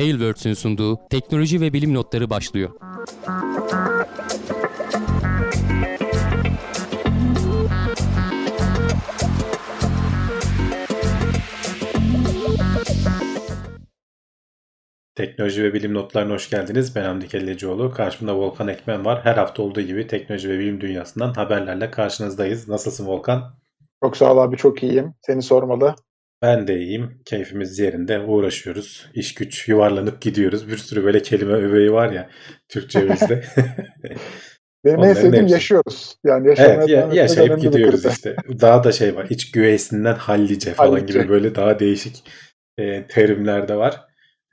Tailwords'ün sunduğu teknoloji ve bilim notları başlıyor. Teknoloji ve bilim notlarına hoş geldiniz. Ben Hamdi Kellecioğlu. Karşımda Volkan Ekmen var. Her hafta olduğu gibi teknoloji ve bilim dünyasından haberlerle karşınızdayız. Nasılsın Volkan? Çok sağ ol abi çok iyiyim. Seni sormalı. Ben de iyiyim. Keyfimiz yerinde. Uğraşıyoruz. İş güç yuvarlanıp gidiyoruz. Bir sürü böyle kelime öbeği var ya Türkçemizde. Benim en sevdiğim hepsi. yaşıyoruz. Yani yaşamaya evet, ya, yaşayıp gidiyoruz işte. Daha da şey var. İç güveysinden hallice falan hallice. gibi böyle daha değişik e, terimler de var.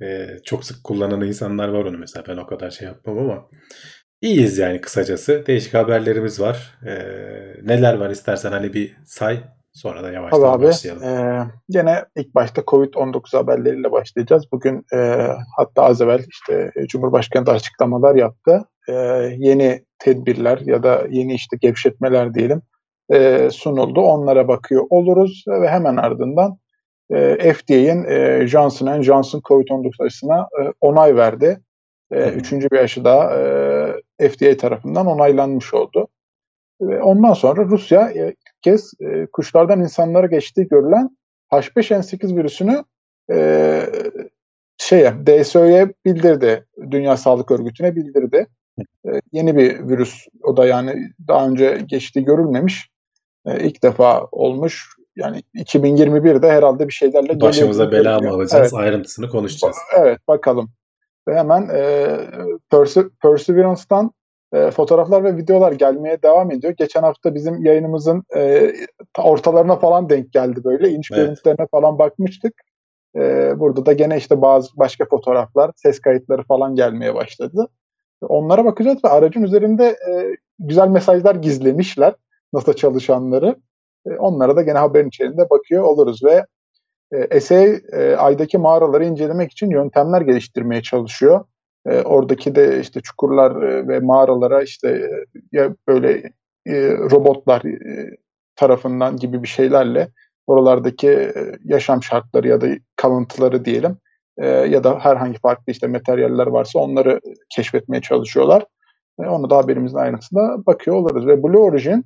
E, çok sık kullanan insanlar var onu mesela. Ben o kadar şey yapmam ama iyiyiz yani kısacası. Değişik haberlerimiz var. E, neler var istersen hani bir say Sonra da yavaştan abi, başlayalım. E, gene ilk başta Covid-19 haberleriyle başlayacağız. Bugün e, hatta az evvel işte Cumhurbaşkanı da açıklamalar yaptı. E, yeni tedbirler ya da yeni işte gevşetmeler diyelim e, sunuldu. Onlara bakıyor oluruz ve hemen ardından e, FDA'in e, Johnson Johnson COVID-19 aşısına e, onay verdi. E, üçüncü bir aşı daha e, FDA tarafından onaylanmış oldu. E, ondan sonra Rusya e, ilk kez e, kuşlardan insanlara geçtiği görülen H5N8 virüsünü e, şeye DSO'ya bildirdi. Dünya Sağlık Örgütü'ne bildirdi. E, yeni bir virüs. O da yani daha önce geçtiği görülmemiş. E, ilk defa olmuş yani 2021'de herhalde bir şeylerle geliyor. Başımıza bela mı alacağız? Evet. Ayrıntısını konuşacağız. Evet bakalım. Ve hemen e, Perse Perseverance'dan e, fotoğraflar ve videolar gelmeye devam ediyor. Geçen hafta bizim yayınımızın e, ortalarına falan denk geldi böyle. İniş evet. görüntülerine falan bakmıştık. E, burada da gene işte bazı başka fotoğraflar, ses kayıtları falan gelmeye başladı. Onlara bakacağız ve aracın üzerinde e, güzel mesajlar gizlemişler NASA çalışanları. E, onlara da gene haberin içerisinde bakıyor oluruz ve e, SA e, aydaki mağaraları incelemek için yöntemler geliştirmeye çalışıyor. E, oradaki de işte çukurlar e, ve mağaralara işte e, ya böyle e, robotlar e, tarafından gibi bir şeylerle oralardaki e, yaşam şartları ya da kalıntıları diyelim e, ya da herhangi farklı işte materyaller varsa onları keşfetmeye çalışıyorlar. E, onu da haberimizin ayrıntısında bakıyor oluruz. Ve Blue Origin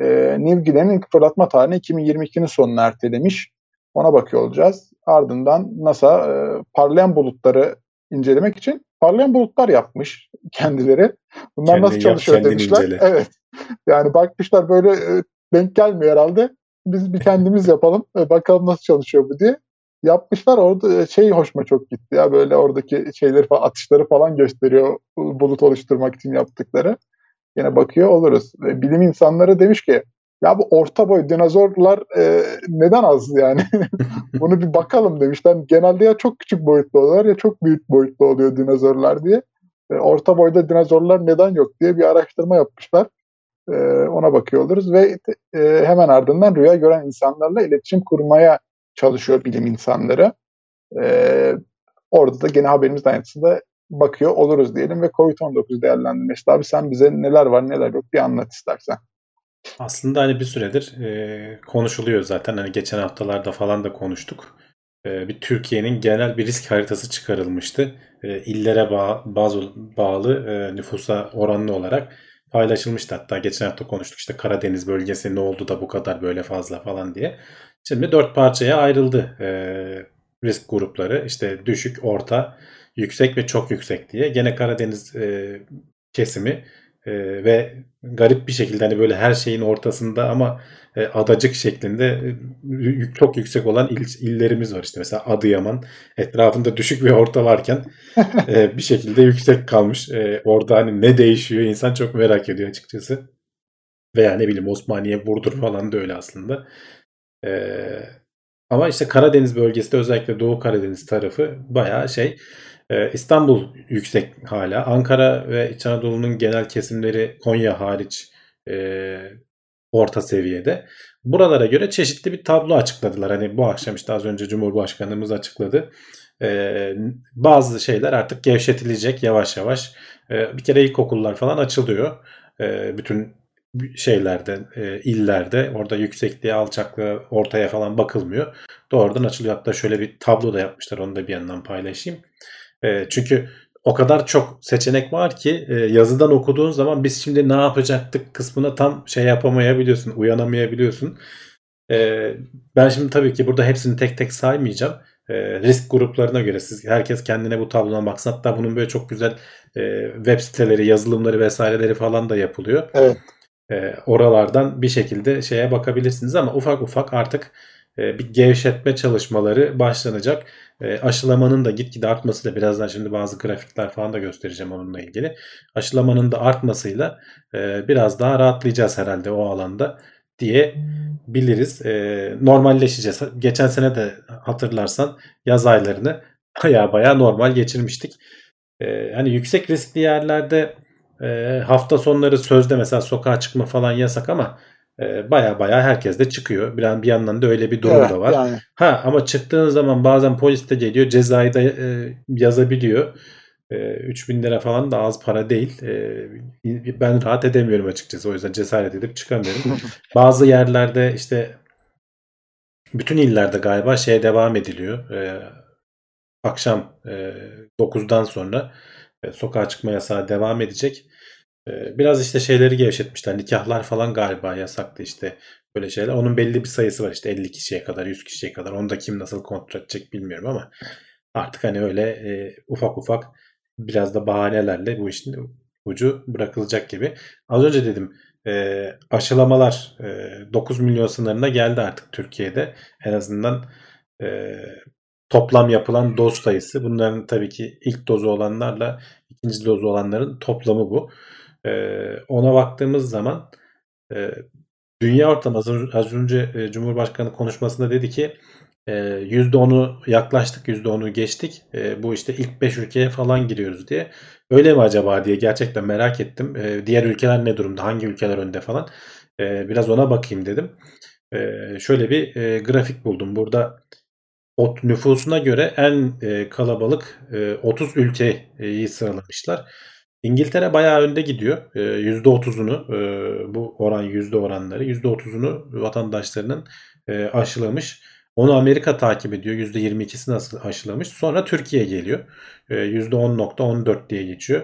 e, New Guinea'nın fırlatma tarihini 2022'nin sonuna ertelemiş. Ona bakıyor olacağız. Ardından NASA e, parlayan bulutları incelemek için parlayan bulutlar yapmış kendileri. Bunlar Kendin nasıl çalışıyor yap, demişler. Incele. Evet. Yani bakmışlar böyle e, denk gelmiyor herhalde. Biz bir kendimiz yapalım. E, bakalım nasıl çalışıyor bu diye. Yapmışlar orada e, şey hoşuma çok gitti ya böyle oradaki şeyleri falan atışları falan gösteriyor bulut oluşturmak için yaptıkları. Yine bakıyor oluruz. Bilim insanları demiş ki ya bu orta boy dinozorlar e, neden az yani? Bunu bir bakalım demişler. Genelde ya çok küçük boyutlu oluyorlar ya çok büyük boyutlu oluyor dinozorlar diye. E, orta boyda dinozorlar neden yok diye bir araştırma yapmışlar. E, ona bakıyor oluruz ve e, hemen ardından rüya gören insanlarla iletişim kurmaya çalışıyor bilim insanları. E, orada da gene haberimizin aynısında bakıyor oluruz diyelim ve COVID-19 değerlendirmesi. Abi sen bize neler var neler yok bir anlat istersen. Aslında hani bir süredir e, konuşuluyor zaten. Hani geçen haftalarda falan da konuştuk. E, bir Türkiye'nin genel bir risk haritası çıkarılmıştı. E, illere bağ, bazı bağlı e, nüfusa oranlı olarak paylaşılmıştı. Hatta geçen hafta konuştuk işte Karadeniz bölgesi ne oldu da bu kadar böyle fazla falan diye. Şimdi dört parçaya ayrıldı e, risk grupları. İşte düşük, orta, yüksek ve çok yüksek diye. Gene Karadeniz e, kesimi e, ve garip bir şekilde hani böyle her şeyin ortasında ama e, adacık şeklinde e, çok yüksek olan il, illerimiz var işte mesela Adıyaman etrafında düşük ve orta varken e, bir şekilde yüksek kalmış. E, orada hani ne değişiyor insan çok merak ediyor açıkçası. Veya ne bileyim Osmaniye, Burdur falan da öyle aslında. E, ama işte Karadeniz bölgesi de özellikle Doğu Karadeniz tarafı bayağı şey İstanbul yüksek hala. Ankara ve İç Anadolu'nun genel kesimleri Konya hariç e, orta seviyede. Buralara göre çeşitli bir tablo açıkladılar. Hani bu akşam işte az önce Cumhurbaşkanımız açıkladı. Ee, bazı şeyler artık gevşetilecek yavaş yavaş. Ee, bir kere ilkokullar falan açılıyor. Ee, bütün şeylerde, e, illerde orada yüksekliğe, alçaklığa, ortaya falan bakılmıyor. Doğrudan açılıyor. Hatta şöyle bir tablo da yapmışlar. Onu da bir yandan paylaşayım. E, çünkü o kadar çok seçenek var ki e, yazıdan okuduğun zaman biz şimdi ne yapacaktık kısmına tam şey yapamayabiliyorsun, uyanamayabiliyorsun. E, ben şimdi tabii ki burada hepsini tek tek saymayacağım. E, risk gruplarına göre siz herkes kendine bu tablona baksın. Hatta bunun böyle çok güzel e, web siteleri, yazılımları vesaireleri falan da yapılıyor. Evet. E, oralardan bir şekilde şeye bakabilirsiniz ama ufak ufak artık bir gevşetme çalışmaları başlanacak. E, aşılamanın da gitgide artmasıyla birazdan şimdi bazı grafikler falan da göstereceğim onunla ilgili. Aşılamanın da artmasıyla e, biraz daha rahatlayacağız herhalde o alanda diye biliriz. E, normalleşeceğiz. Geçen sene de hatırlarsan yaz aylarını baya baya normal geçirmiştik. E, hani yüksek riskli yerlerde e, hafta sonları sözde mesela sokağa çıkma falan yasak ama e, baya baya herkes de çıkıyor. Bir, bir yandan da öyle bir durum Evet, da var. yani. Ha ama çıktığın zaman bazen polis de geliyor cezayı da e, yazabiliyor. E, 3000 lira falan da az para değil. E, ben rahat edemiyorum açıkçası. O yüzden cesaret edip çıkamıyorum. Bazı yerlerde işte bütün illerde galiba şeye devam ediliyor. E, akşam e, 9'dan sonra e, sokağa çıkma yasağı devam edecek. E, biraz işte şeyleri gevşetmişler. Nikahlar falan galiba yasaktı işte böyle şeyler. Onun belli bir sayısı var işte 50 kişiye kadar 100 kişiye kadar. Onu da kim nasıl kontrol edecek bilmiyorum ama artık hani öyle e, ufak ufak biraz da bahanelerle bu işin ucu bırakılacak gibi. Az önce dedim e, aşılamalar e, 9 milyon sınırına geldi artık Türkiye'de. En azından e, toplam yapılan doz sayısı. Bunların tabii ki ilk dozu olanlarla ikinci dozu olanların toplamı bu. E, ona baktığımız zaman e, dünya ortalaması az önce e, Cumhurbaşkanı konuşmasında dedi ki e, %10'u yaklaştık, %10'u geçtik. E, bu işte ilk 5 ülkeye falan giriyoruz diye. Öyle mi acaba diye gerçekten merak ettim. E, diğer ülkeler ne durumda? Hangi ülkeler önde falan? E, biraz ona bakayım dedim. E, şöyle bir e, grafik buldum. Burada o nüfusuna göre en e, kalabalık e, 30 ülkeyi sıralamışlar. İngiltere bayağı önde gidiyor. E, %30'unu e, bu oran yüzde oranları %30'unu vatandaşlarının e, aşılamış. Onu Amerika takip ediyor. %22'sini nasıl aşılamış. Sonra Türkiye geliyor. E, %10.14 diye geçiyor.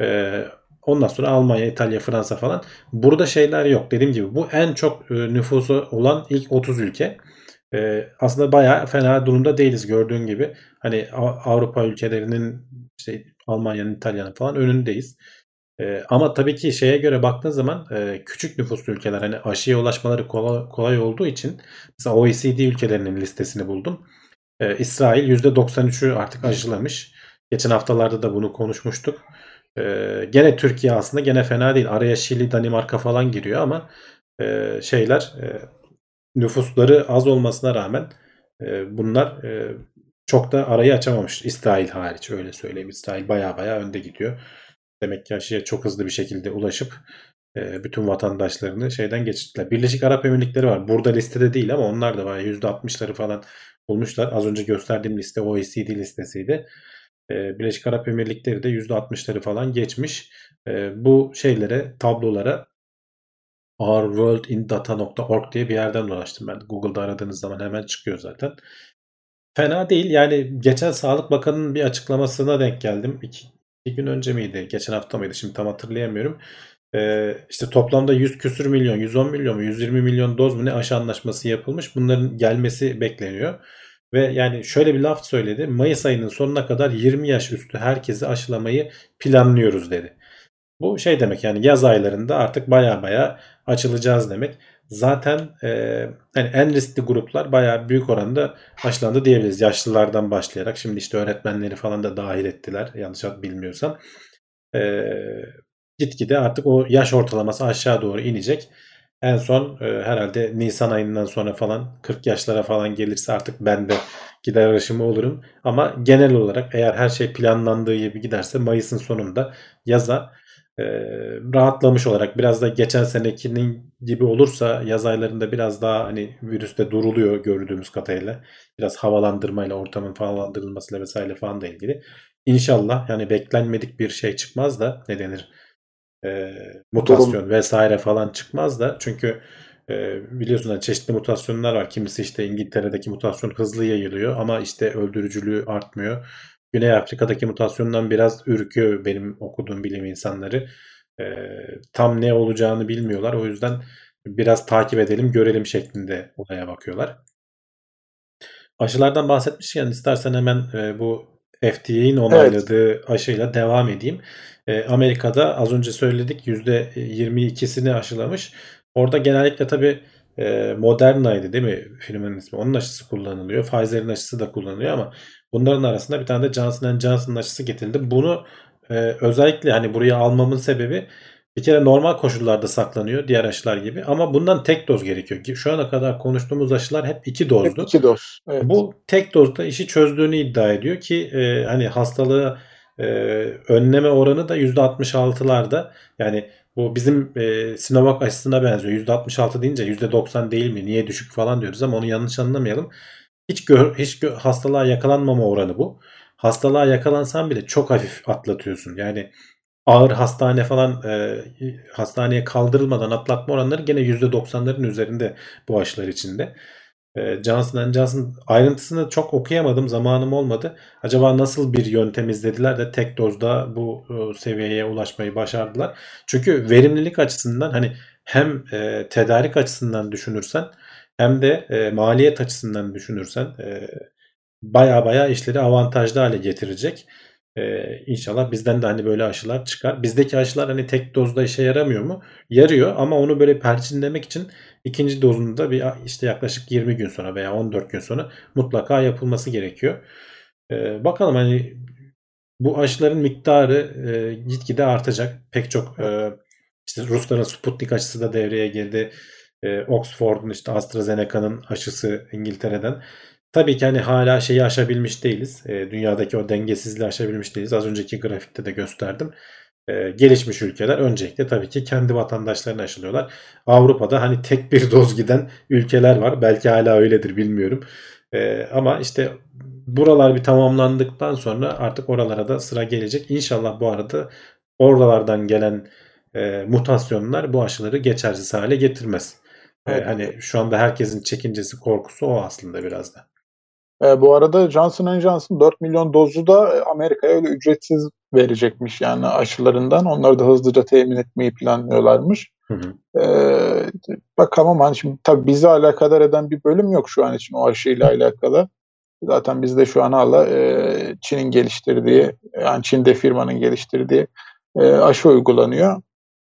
E, ondan sonra Almanya, İtalya, Fransa falan. Burada şeyler yok. Dediğim gibi bu en çok e, nüfusu olan ilk 30 ülke. E, aslında bayağı fena durumda değiliz gördüğün gibi. Hani Avrupa ülkelerinin işte Almanya'nın, İtalya'nın falan önündeyiz. E, ama tabii ki şeye göre baktığın zaman e, küçük nüfuslu ülkeler hani aşıya ulaşmaları kolay, kolay olduğu için mesela OECD ülkelerinin listesini buldum. E, İsrail %93'ü artık aşılamış. Geçen haftalarda da bunu konuşmuştuk. E, gene Türkiye aslında gene fena değil. Araya Şili, Danimarka falan giriyor ama e, şeyler e, nüfusları az olmasına rağmen e, bunlar e, çok da arayı açamamış. İsrail hariç öyle söyleyeyim. İsrail baya baya önde gidiyor. Demek ki aşıya çok hızlı bir şekilde ulaşıp e, bütün vatandaşlarını şeyden geçirdiler. Birleşik Arap Emirlikleri var. Burada listede değil ama onlar da var. %60'ları falan bulmuşlar. Az önce gösterdiğim liste OECD listesiydi. E, Birleşik Arap Emirlikleri de %60'ları falan geçmiş. E, bu şeylere, tablolara ourworldindata.org diye bir yerden ulaştım ben. Google'da aradığınız zaman hemen çıkıyor zaten. Fena değil. Yani geçen Sağlık Bakanı'nın bir açıklamasına denk geldim. İki, iki gün önce miydi? Geçen hafta mıydı? Şimdi tam hatırlayamıyorum. Ee, işte toplamda 100 küsür milyon, 110 milyon mu, 120 milyon doz mu ne aşı anlaşması yapılmış. Bunların gelmesi bekleniyor. Ve yani şöyle bir laf söyledi. Mayıs ayının sonuna kadar 20 yaş üstü herkesi aşılamayı planlıyoruz dedi. Bu şey demek yani yaz aylarında artık baya baya açılacağız demek. Zaten e, yani en riskli gruplar baya büyük oranda aşılandı diyebiliriz. Yaşlılardan başlayarak şimdi işte öğretmenleri falan da dahil ettiler yanlış bilmiyorsam. E, gitgide artık o yaş ortalaması aşağı doğru inecek. En son e, herhalde Nisan ayından sonra falan 40 yaşlara falan gelirse artık ben de gider arışımı olurum. Ama genel olarak eğer her şey planlandığı gibi giderse Mayıs'ın sonunda yaza e, rahatlamış olarak biraz da geçen senekinin gibi olursa yaz aylarında biraz daha hani virüste duruluyor gördüğümüz kadarıyla. Biraz havalandırmayla ortamın havalandırılmasıyla vesaire falan da ilgili. İnşallah yani beklenmedik bir şey çıkmaz da ne denir e, mutasyon Durum. vesaire falan çıkmaz da çünkü e, biliyorsun hani çeşitli mutasyonlar var. Kimisi işte İngiltere'deki mutasyon hızlı yayılıyor ama işte öldürücülüğü artmıyor. Güney Afrika'daki mutasyondan biraz ürküyor benim okuduğum bilim insanları. E, tam ne olacağını bilmiyorlar. O yüzden biraz takip edelim, görelim şeklinde olaya bakıyorlar. Aşılardan bahsetmişken istersen hemen e, bu FDA'nin onayladığı evet. aşıyla devam edeyim. E, Amerika'da az önce söyledik %22'sini aşılamış. Orada genellikle tabii e, Moderna'ydı değil mi filmin ismi? Onun aşısı kullanılıyor. Pfizer'in aşısı da kullanılıyor ama bunların arasında bir tane de Johnson Johnson'ın aşısı getirildi. Bunu e, özellikle hani buraya almamın sebebi bir kere normal koşullarda saklanıyor diğer aşılar gibi ama bundan tek doz gerekiyor. Şu ana kadar konuştuğumuz aşılar hep iki dozdu. Hep iki doz. Evet. Bu tek dozda işi çözdüğünü iddia ediyor ki e, hani hastalığı e, önleme oranı da %66'larda. Yani bu bizim e, Sinovac aşısına benziyor. %66 deyince %90 değil mi? Niye düşük falan diyoruz ama onu yanlış anlamayalım. Hiç gör, hiç gö- hastalığa yakalanmama oranı bu. Hastalığa yakalansan bile çok hafif atlatıyorsun. Yani ağır hastane falan e, hastaneye kaldırılmadan atlatma oranları gene %90'ların üzerinde bu aşılar içinde. E, Johnson Johnson ayrıntısını çok okuyamadım. Zamanım olmadı. Acaba nasıl bir yöntem izlediler de tek dozda bu e, seviyeye ulaşmayı başardılar. Çünkü verimlilik açısından hani hem e, tedarik açısından düşünürsen hem de e, maliyet açısından düşünürsen e, baya baya işleri avantajlı hale getirecek. Ee, inşallah bizden de hani böyle aşılar çıkar. Bizdeki aşılar hani tek dozda işe yaramıyor mu? Yarıyor ama onu böyle perçinlemek için ikinci dozunu da bir işte yaklaşık 20 gün sonra veya 14 gün sonra mutlaka yapılması gerekiyor. Ee, bakalım hani bu aşıların miktarı e, gitgide artacak. Pek çok e, işte Rusların Sputnik aşısı da devreye girdi. E, Oxford'un işte AstraZeneca'nın aşısı İngiltere'den. Tabii ki hani hala şeyi aşabilmiş değiliz. E, dünyadaki o dengesizliği aşabilmiş değiliz. Az önceki grafikte de gösterdim. E, gelişmiş ülkeler öncelikle tabii ki kendi vatandaşlarını aşılıyorlar. Avrupa'da hani tek bir doz giden ülkeler var. Belki hala öyledir bilmiyorum. E, ama işte buralar bir tamamlandıktan sonra artık oralara da sıra gelecek. İnşallah bu arada oralardan gelen e, mutasyonlar bu aşıları geçersiz hale getirmez. E, evet. hani şu anda herkesin çekincesi, korkusu o aslında biraz da. E, bu arada Johnson Johnson 4 milyon dozu da e, Amerika'ya öyle ücretsiz verecekmiş yani aşılarından. Onları da hızlıca temin etmeyi planlıyorlarmış. Hı hı. E, bakalım ama hani şimdi tabii bizi alakadar eden bir bölüm yok şu an için o aşıyla alakalı. Zaten bizde şu an hala e, Çin'in geliştirdiği, yani Çin'de firmanın geliştirdiği e, aşı uygulanıyor.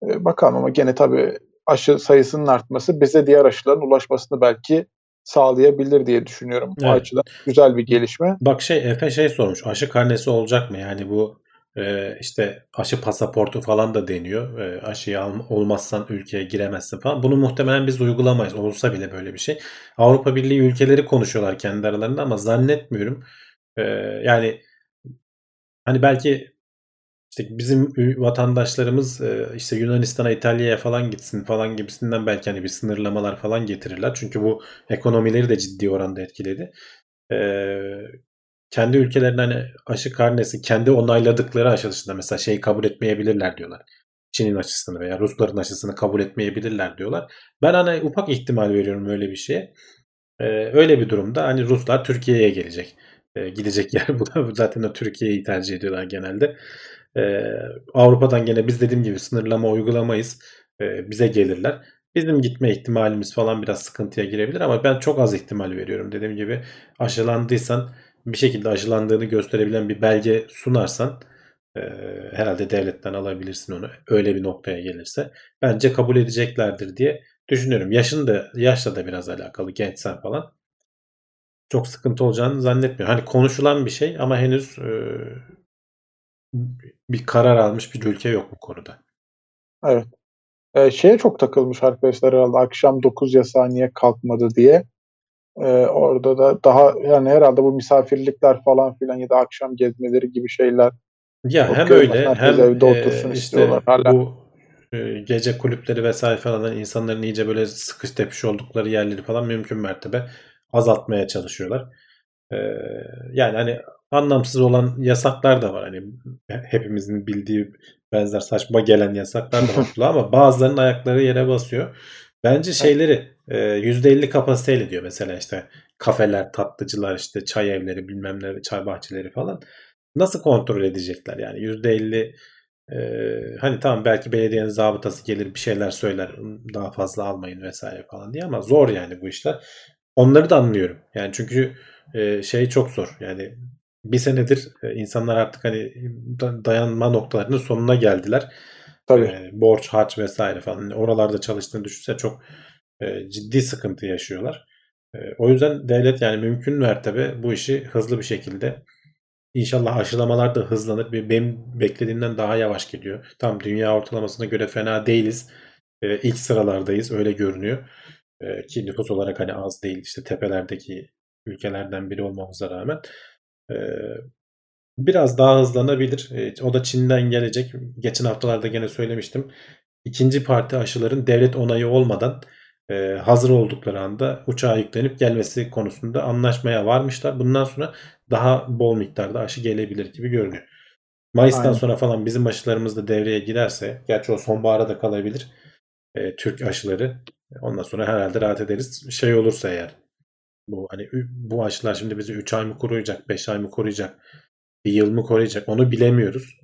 E, bakalım ama gene tabii aşı sayısının artması bize diğer aşıların ulaşmasını belki sağlayabilir diye düşünüyorum. Evet. O açıdan güzel bir gelişme. Bak şey Efe şey sormuş. Aşı karnesi olacak mı? Yani bu e, işte aşı pasaportu falan da deniyor. E, aşıyı al, olmazsan ülkeye giremezsin falan. Bunu muhtemelen biz uygulamayız. Olsa bile böyle bir şey. Avrupa Birliği ülkeleri konuşuyorlar kendi aralarında ama zannetmiyorum. E, yani hani belki işte bizim vatandaşlarımız e, işte Yunanistan'a, İtalya'ya falan gitsin falan gibisinden belki hani bir sınırlamalar falan getirirler. Çünkü bu ekonomileri de ciddi oranda etkiledi. Ee, kendi ülkelerinde hani aşı karnesi kendi onayladıkları aşı dışında mesela şeyi kabul etmeyebilirler diyorlar. Çin'in aşısını veya Rusların aşısını kabul etmeyebilirler diyorlar. Ben hani ufak ihtimal veriyorum öyle bir şeye. Ee, öyle bir durumda hani Ruslar Türkiye'ye gelecek. Ee, gidecek yer bu da zaten o Türkiye'yi tercih ediyorlar genelde. Ee, Avrupa'dan gene biz dediğim gibi sınırlama uygulamayız. Ee, bize gelirler. Bizim gitme ihtimalimiz falan biraz sıkıntıya girebilir ama ben çok az ihtimal veriyorum. Dediğim gibi aşılandıysan bir şekilde aşılandığını gösterebilen bir belge sunarsan e, herhalde devletten alabilirsin onu öyle bir noktaya gelirse. Bence kabul edeceklerdir diye düşünüyorum. Yaşın da yaşla da biraz alakalı gençsen falan. Çok sıkıntı olacağını zannetmiyorum. Hani konuşulan bir şey ama henüz e, bir karar almış bir ülke yok bu konuda. Evet. Ee, şeye çok takılmış arkadaşlar herhalde akşam 9 yasağı niye kalkmadı diye. Ee, orada da daha yani herhalde bu misafirlikler falan filan ya da akşam gezmeleri gibi şeyler. Ya hem öyle hem evde otursun e, işte hala. bu e, gece kulüpleri vesaire falan insanların iyice böyle sıkış tepiş oldukları yerleri falan mümkün mertebe azaltmaya çalışıyorlar. Ee, yani hani anlamsız olan yasaklar da var. Hani hepimizin bildiği benzer saçma gelen yasaklar da var ama bazılarının ayakları yere basıyor. Bence şeyleri %50 e, kapasiteyle diyor mesela işte kafeler, tatlıcılar, işte çay evleri, bilmem ne, çay bahçeleri falan. nasıl kontrol edecekler? Yani %50 e, hani tamam belki belediyenin zabıtası gelir bir şeyler söyler daha fazla almayın vesaire falan diye ama zor yani bu işler. Onları da anlıyorum. Yani çünkü e, şey çok zor. Yani bir senedir e, insanlar artık hani dayanma noktalarının sonuna geldiler. Tabii. E, borç, harç vesaire falan. Yani oralarda çalıştığını düşünse çok e, ciddi sıkıntı yaşıyorlar. E, o yüzden devlet yani mümkün mertebe bu işi hızlı bir şekilde İnşallah aşılamalar da hızlanır. Benim beklediğimden daha yavaş gidiyor. Tam dünya ortalamasına göre fena değiliz. Ee, ilk sıralardayız öyle görünüyor. Ee, ki nüfus olarak hani az değil. İşte tepelerdeki ülkelerden biri olmamıza rağmen. Biraz daha hızlanabilir. O da Çin'den gelecek. Geçen haftalarda gene söylemiştim. İkinci parti aşıların devlet onayı olmadan e, hazır oldukları anda uçağa yüklenip gelmesi konusunda anlaşmaya varmışlar. Bundan sonra daha bol miktarda aşı gelebilir gibi görünüyor. Mayıs'tan Aynen. sonra falan bizim aşılarımız da devreye girerse, gerçi o sonbahara da kalabilir. E, Türk aşıları. Ondan sonra herhalde rahat ederiz. Şey olursa eğer bu hani bu aşılar şimdi bizi 3 ay mı koruyacak, 5 ay mı koruyacak, bir yıl mı koruyacak onu bilemiyoruz.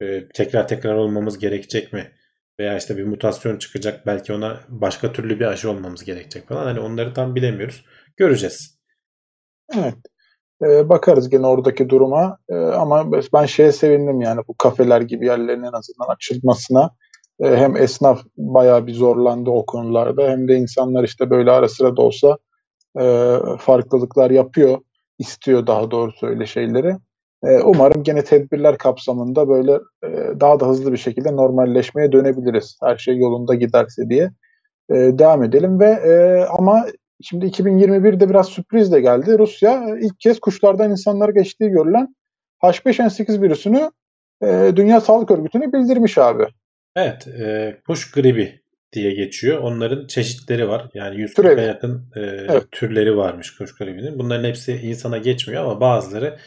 E, tekrar tekrar olmamız gerekecek mi? Veya işte bir mutasyon çıkacak belki ona başka türlü bir aşı olmamız gerekecek falan. Hani onları tam bilemiyoruz. Göreceğiz. Evet. Ee, bakarız gene oradaki duruma. Ee, ama ben şeye sevindim yani bu kafeler gibi yerlerin en azından açılmasına. Ee, hem esnaf bayağı bir zorlandı o konularda hem de insanlar işte böyle ara sıra da olsa e, farklılıklar yapıyor. istiyor daha doğrusu öyle şeyleri. E, umarım gene tedbirler kapsamında böyle e, daha da hızlı bir şekilde normalleşmeye dönebiliriz. Her şey yolunda giderse diye e, devam edelim ve e, ama Şimdi 2021'de biraz sürpriz de geldi. Rusya ilk kez kuşlardan insanlara geçtiği görülen H5N8 virüsünü e, Dünya Sağlık Örgütü'ne bildirmiş abi. Evet, e, kuş gribi diye geçiyor. Onların çeşitleri var. Yani 140'a yakın e, evet. türleri varmış kuş gribinin. Bunların hepsi insana geçmiyor ama bazıları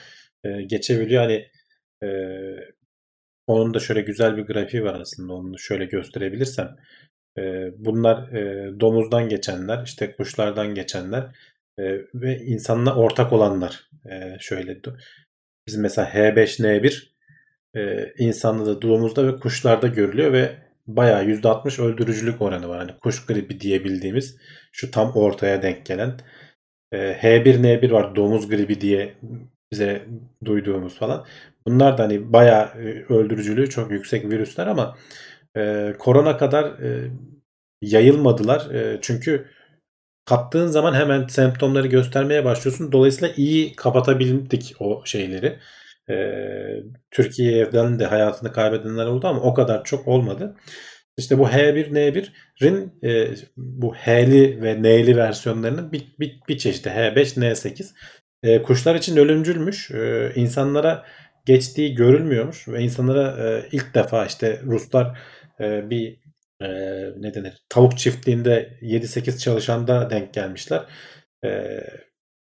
e, geçebiliyor. Hani e, onun da şöyle güzel bir grafiği var aslında. Onu şöyle gösterebilirsem. Ee, bunlar e, domuzdan geçenler, işte kuşlardan geçenler e, ve insanla ortak olanlar. E, şöyle bizim mesela H5N1 insanda da domuzda ve kuşlarda görülüyor ve bayağı %60 öldürücülük oranı var. Hani kuş gribi diyebildiğimiz şu tam ortaya denk gelen. H1N1 var domuz gribi diye bize duyduğumuz falan. Bunlar da hani bayağı öldürücülüğü çok yüksek virüsler ama e, korona kadar e, yayılmadılar. E, çünkü kaptığın zaman hemen semptomları göstermeye başlıyorsun. Dolayısıyla iyi kapatabildik o şeyleri. E, Türkiye'den de hayatını kaybedenler oldu ama o kadar çok olmadı. İşte bu H1N1'in e, bu H'li ve N'li versiyonlarının bir, bir, bir çeşidi H5, N8. E, kuşlar için ölümcülmüş. E, insanlara geçtiği görülmüyormuş ve insanlara e, ilk defa işte Ruslar e, bir e, ne denir tavuk çiftliğinde 7-8 çalışanda denk gelmişler. E,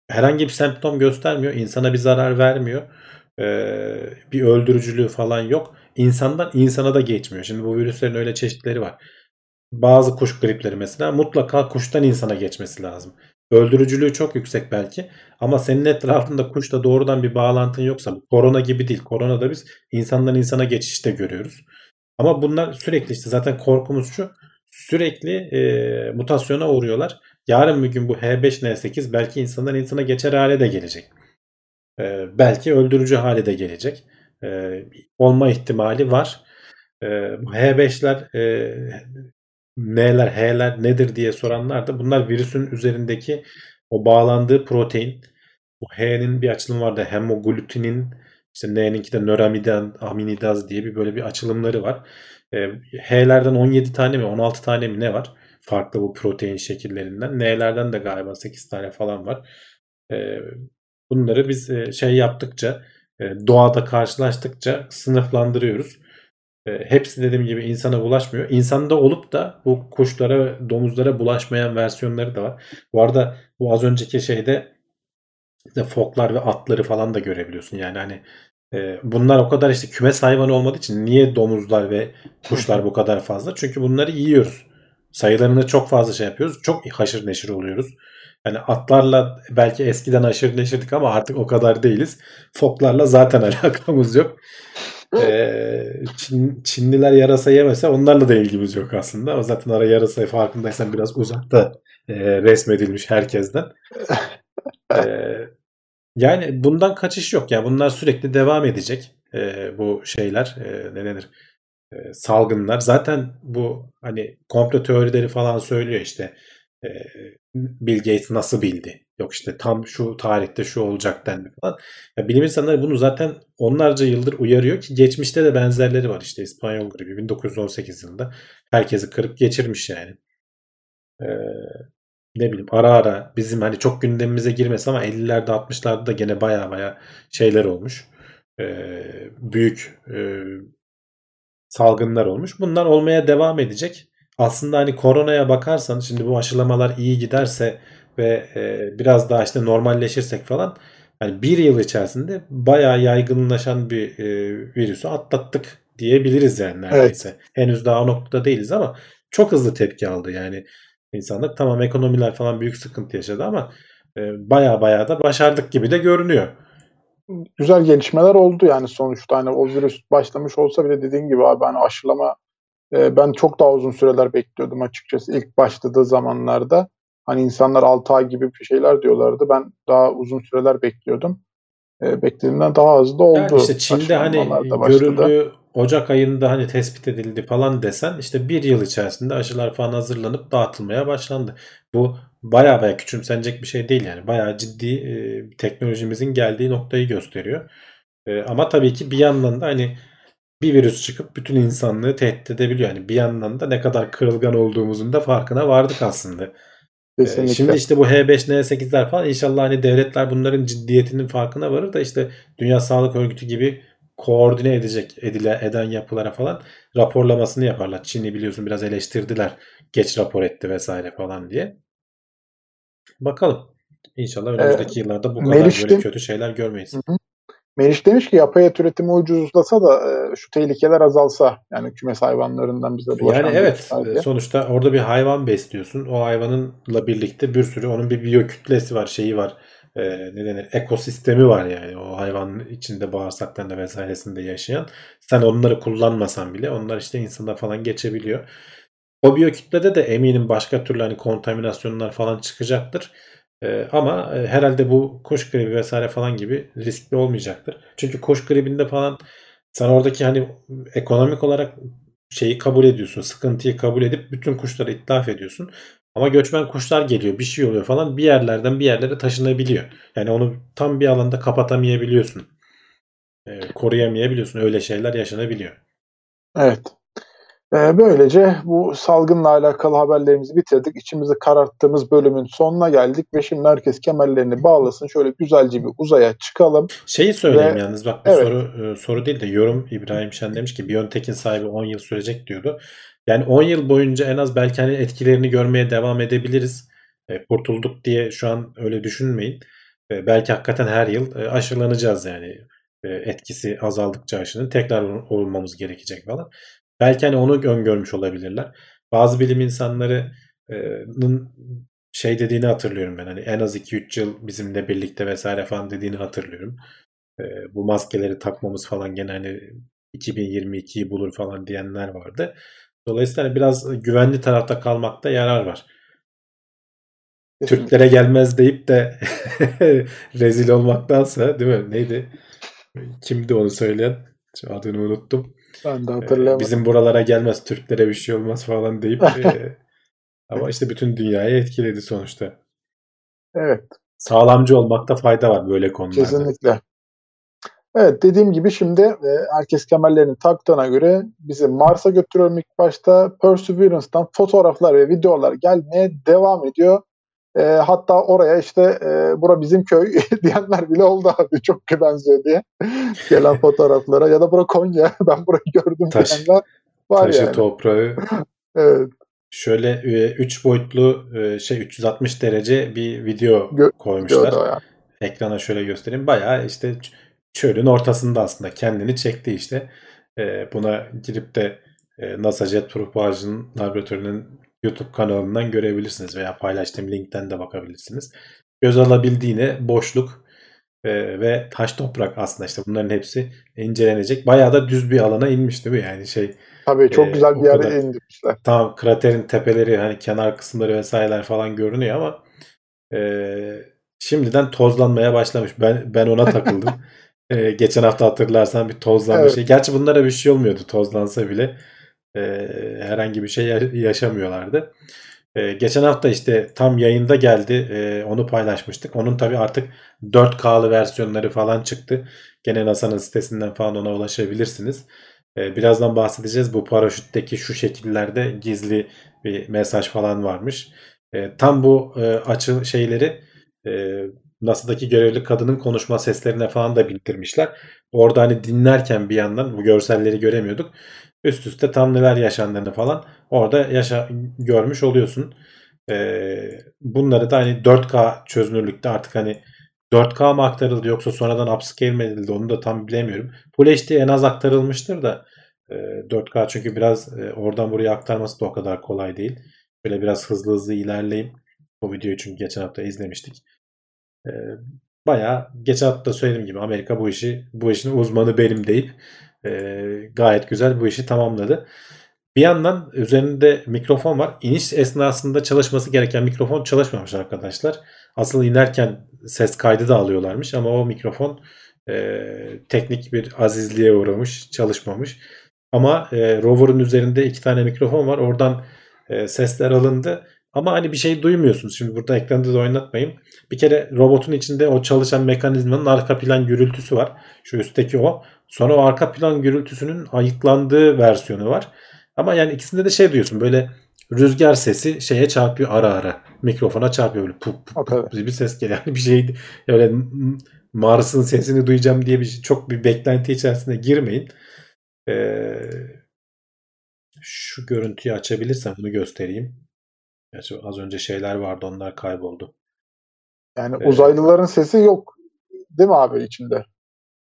herhangi bir semptom göstermiyor. insana bir zarar vermiyor. E, bir öldürücülüğü falan yok. İnsandan insana da geçmiyor. Şimdi bu virüslerin öyle çeşitleri var. Bazı kuş gripleri mesela mutlaka kuştan insana geçmesi lazım. Öldürücülüğü çok yüksek belki ama senin etrafında kuşla doğrudan bir bağlantın yoksa korona gibi değil. Koronada biz insandan insana geçişte görüyoruz. Ama bunlar sürekli işte zaten korkumuz şu sürekli e, mutasyona uğruyorlar. Yarın bir gün bu H5N8 belki insandan insana geçer hale de gelecek. E, belki öldürücü hale de gelecek. E, olma ihtimali var. E, bu H5'ler e, N'ler, H'ler nedir diye soranlar da bunlar virüsün üzerindeki o bağlandığı protein. Bu H'nin bir açılımı vardı. Hemoglutinin işte N'ninki de nöramiden aminidaz diye bir böyle bir açılımları var. E, H'lerden 17 tane mi 16 tane mi ne var? Farklı bu protein şekillerinden. N'lerden de galiba 8 tane falan var. E, bunları biz e, şey yaptıkça e, doğada karşılaştıkça sınıflandırıyoruz. E, hepsi dediğim gibi insana bulaşmıyor. İnsanda olup da bu kuşlara, domuzlara bulaşmayan versiyonları da var. Bu arada bu az önceki şeyde işte foklar ve atları falan da görebiliyorsun. Yani hani bunlar o kadar işte kümes hayvanı olmadığı için niye domuzlar ve kuşlar bu kadar fazla? Çünkü bunları yiyoruz. Sayılarını çok fazla şey yapıyoruz. Çok haşır neşir oluyoruz. Hani atlarla belki eskiden aşırı neşirdik ama artık o kadar değiliz. Foklarla zaten alakamız yok. Ee, Çin, Çinliler yarasa yemese onlarla da ilgimiz yok aslında. O zaten ara yarasayı farkındaysan biraz uzakta e, resmedilmiş herkesten. Ee, yani bundan kaçış yok. Yani bunlar sürekli devam edecek. Ee, bu şeyler e, ne denir? Ee, salgınlar. Zaten bu hani komplo teorileri falan söylüyor işte. E, Bill Gates nasıl bildi? Yok işte tam şu tarihte şu olacak dendi falan. Ya bilim insanları bunu zaten onlarca yıldır uyarıyor ki geçmişte de benzerleri var. İşte İspanyol gribi 1918 yılında herkesi kırıp geçirmiş yani. Ee, ne bileyim ara ara bizim hani çok gündemimize girmesi ama 50'lerde 60'larda da gene baya baya şeyler olmuş. Ee, büyük e, salgınlar olmuş. Bunlar olmaya devam edecek. Aslında hani koronaya bakarsan şimdi bu aşılamalar iyi giderse ve e, biraz daha işte normalleşirsek falan yani bir yıl içerisinde bayağı yaygınlaşan bir e, virüsü atlattık diyebiliriz yani neredeyse. Evet. Henüz daha o noktada değiliz ama çok hızlı tepki aldı yani insanlar. Tamam ekonomiler falan büyük sıkıntı yaşadı ama e, baya baya da başardık gibi de görünüyor. Güzel gelişmeler oldu yani sonuçta hani o virüs başlamış olsa bile dediğin gibi abi hani aşılama e, ben çok daha uzun süreler bekliyordum açıkçası ilk başladığı zamanlarda. Hani insanlar 6 ay gibi bir şeyler diyorlardı. Ben daha uzun süreler bekliyordum. E, beklediğimden daha hızlı oldu. Yani işte Çin'de hani görüldü Ocak ayında hani tespit edildi falan desen işte bir yıl içerisinde aşılar falan hazırlanıp dağıtılmaya başlandı. Bu baya baya küçümsenecek bir şey değil yani. Baya ciddi e, teknolojimizin geldiği noktayı gösteriyor. E, ama tabii ki bir yandan da hani bir virüs çıkıp bütün insanlığı tehdit edebiliyor. Yani bir yandan da ne kadar kırılgan olduğumuzun da farkına vardık aslında. Kesinlikle. Şimdi işte bu H5, N8'ler falan inşallah hani devletler bunların ciddiyetinin farkına varır da işte Dünya Sağlık Örgütü gibi koordine edecek edile, eden yapılara falan raporlamasını yaparlar. Çin'i biliyorsun biraz eleştirdiler. Geç rapor etti vesaire falan diye. Bakalım. İnşallah önümüzdeki ee, yıllarda bu kadar Meriç'te, böyle kötü şeyler görmeyiz. Hı hı. Meriç demiş ki yapay et üretimi ucuzlasa da e, şu tehlikeler azalsa yani kümes hayvanlarından bize bulaşan Yani evet diye. sonuçta orada bir hayvan besliyorsun. O hayvanınla birlikte bir sürü onun bir biyokütlesi var şeyi var. E, ne denir ekosistemi var yani o hayvanın içinde bağırsaklarında vesairesinde yaşayan. Sen onları kullanmasan bile onlar işte insanda falan geçebiliyor. O biyokütlede de eminim başka türlü hani kontaminasyonlar falan çıkacaktır. Ee, ama e, herhalde bu kuş gribi vesaire falan gibi riskli olmayacaktır. Çünkü kuş gribinde falan sen oradaki hani ekonomik olarak şeyi kabul ediyorsun. Sıkıntıyı kabul edip bütün kuşları itlaf ediyorsun. Ama göçmen kuşlar geliyor bir şey oluyor falan bir yerlerden bir yerlere taşınabiliyor. Yani onu tam bir alanda kapatamayabiliyorsun. E, koruyamayabiliyorsun. Öyle şeyler yaşanabiliyor. Evet. Ee, böylece bu salgınla alakalı haberlerimizi bitirdik. İçimizi kararttığımız bölümün sonuna geldik ve şimdi herkes kemerlerini bağlasın. Şöyle güzelce bir uzaya çıkalım. Şeyi söyleyeyim ve, yalnız bak bu evet. soru e, soru değil de yorum İbrahim Şen demiş ki Biontech'in sahibi 10 yıl sürecek diyordu. Yani 10 yıl boyunca en az belki hani etkilerini görmeye devam edebiliriz. E, kurtulduk diye şu an öyle düşünmeyin. E, belki hakikaten her yıl e, aşılanacağız yani e, etkisi azaldıkça aşının tekrar olmamız gerekecek falan. Belki hani onu öngörmüş olabilirler. Bazı bilim insanlarının şey dediğini hatırlıyorum ben. Hani en az 2-3 yıl bizimle birlikte vesaire falan dediğini hatırlıyorum. Bu maskeleri takmamız falan gene hani 2022'yi bulur falan diyenler vardı. Dolayısıyla hani biraz güvenli tarafta kalmakta yarar var. Türklere gelmez deyip de rezil olmaktansa değil mi? Neydi? Kimdi onu söyleyen? Adını unuttum. Ben de hatırlayamadım. Bizim buralara gelmez Türklere bir şey olmaz falan deyip e, ama işte bütün dünyayı etkiledi sonuçta. Evet. Sağlamcı olmakta fayda var böyle konularda. Kesinlikle. Evet dediğim gibi şimdi e, herkes kemerlerini taktığına göre bizi Mars'a götürüyorum ilk başta. Perseverance'dan fotoğraflar ve videolar gelmeye devam ediyor. E, hatta oraya işte e, bura bizim köy diyenler bile oldu abi çok benziyor diye gelen fotoğraflara ya da bura Konya ben burayı gördüm Taş, diyenler var taşı, yani. toprağı. evet. Şöyle 3 e, boyutlu e, şey 360 derece bir video Gö- koymuşlar. Yani. Ekrana şöyle göstereyim. Bayağı işte çölün ortasında aslında kendini çekti işte. E, buna girip de NASA Jet Propulsion laboratuvarının YouTube kanalından görebilirsiniz veya paylaştığım linkten de bakabilirsiniz. Göz alabildiğine boşluk e, ve taş toprak aslında işte bunların hepsi incelenecek. Bayağı da düz bir alana inmiş değil mi? Yani şey Tabii çok Ee, güzel bir yere indirmişler. Tamam kraterin tepeleri hani kenar kısımları vesaireler falan görünüyor ama e, şimdiden tozlanmaya başlamış. Ben ben ona takıldım. E, geçen hafta hatırlarsan bir tozlanma Evet. şey. Gerçi bunlara bir şey olmuyordu tozlansa bile. E, herhangi bir şey ya- yaşamıyorlardı. E, geçen hafta işte tam yayında geldi. E, onu paylaşmıştık. Onun tabii artık 4K'lı versiyonları falan çıktı. Gene NASA'nın sitesinden falan ona ulaşabilirsiniz. E, birazdan bahsedeceğiz. Bu paraşütteki şu şekillerde gizli bir mesaj falan varmış. E, tam bu e, açı şeyleri e, NASA'daki görevli kadının konuşma seslerine falan da bildirmişler. Orada hani dinlerken bir yandan bu görselleri göremiyorduk. Üst üste tam neler yaşandığını falan orada yaşa görmüş oluyorsun. E, bunları da hani 4K çözünürlükte artık hani 4K mı aktarıldı yoksa sonradan upscale mi edildi onu da tam bilemiyorum. Full HD en az aktarılmıştır da e, 4K çünkü biraz e, oradan buraya aktarması da o kadar kolay değil. Böyle biraz hızlı hızlı ilerleyeyim. Bu videoyu çünkü geçen hafta izlemiştik. E, bayağı geçen hafta söylediğim gibi Amerika bu işi bu işin uzmanı benim deyip e, gayet güzel bu işi tamamladı. Bir yandan üzerinde mikrofon var. İniş esnasında çalışması gereken mikrofon çalışmamış arkadaşlar. Asıl inerken ses kaydı da alıyorlarmış ama o mikrofon e, teknik bir azizliğe uğramış, çalışmamış. Ama e, rover'ın üzerinde iki tane mikrofon var. Oradan e, sesler alındı. Ama hani bir şey duymuyorsunuz. Şimdi burada ekranda da oynatmayayım. Bir kere robotun içinde o çalışan mekanizmanın arka plan gürültüsü var. Şu üstteki o. Sonra o arka plan gürültüsünün ayıklandığı versiyonu var. Ama yani ikisinde de şey duyuyorsun böyle rüzgar sesi şeye çarpıyor ara ara. Mikrofona çarpıyor böyle pup pup, pup bir ses geliyor. Yani bir şey öyle Mars'ın sesini duyacağım diye bir şey, çok bir beklenti içerisine girmeyin. Ee, şu görüntüyü açabilirsem bunu göstereyim. Gerçi az önce şeyler vardı onlar kayboldu. Yani Evet. uzaylıların sesi yok. Değil mi abi içinde?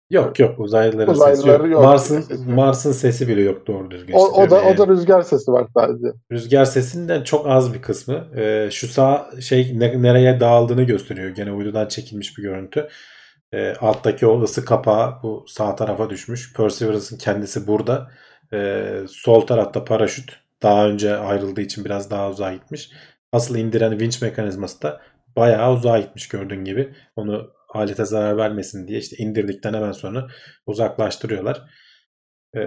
Yok yok uzaylıların sesi Uzaylıları yok. yok. Mars'ın Sesi yok. Mars'ın sesi bile yok doğru düzgün. O, o da diyorum o da yani. rüzgar sesi var sadece. Rüzgar sesinden çok az bir kısmı. Ee, şu sağ şey ne- nereye dağıldığını gösteriyor. Gene uydudan çekilmiş bir görüntü. Ee, alttaki o ısı kapağı bu sağ tarafa düşmüş. Perseverance'ın kendisi burada. Ee, sol tarafta paraşüt. Daha önce ayrıldığı için biraz daha uzağa gitmiş. Asıl indiren vinç mekanizması da bayağı uzağa gitmiş gördüğün gibi. Onu alete zarar vermesin diye işte indirdikten hemen sonra uzaklaştırıyorlar. Ee,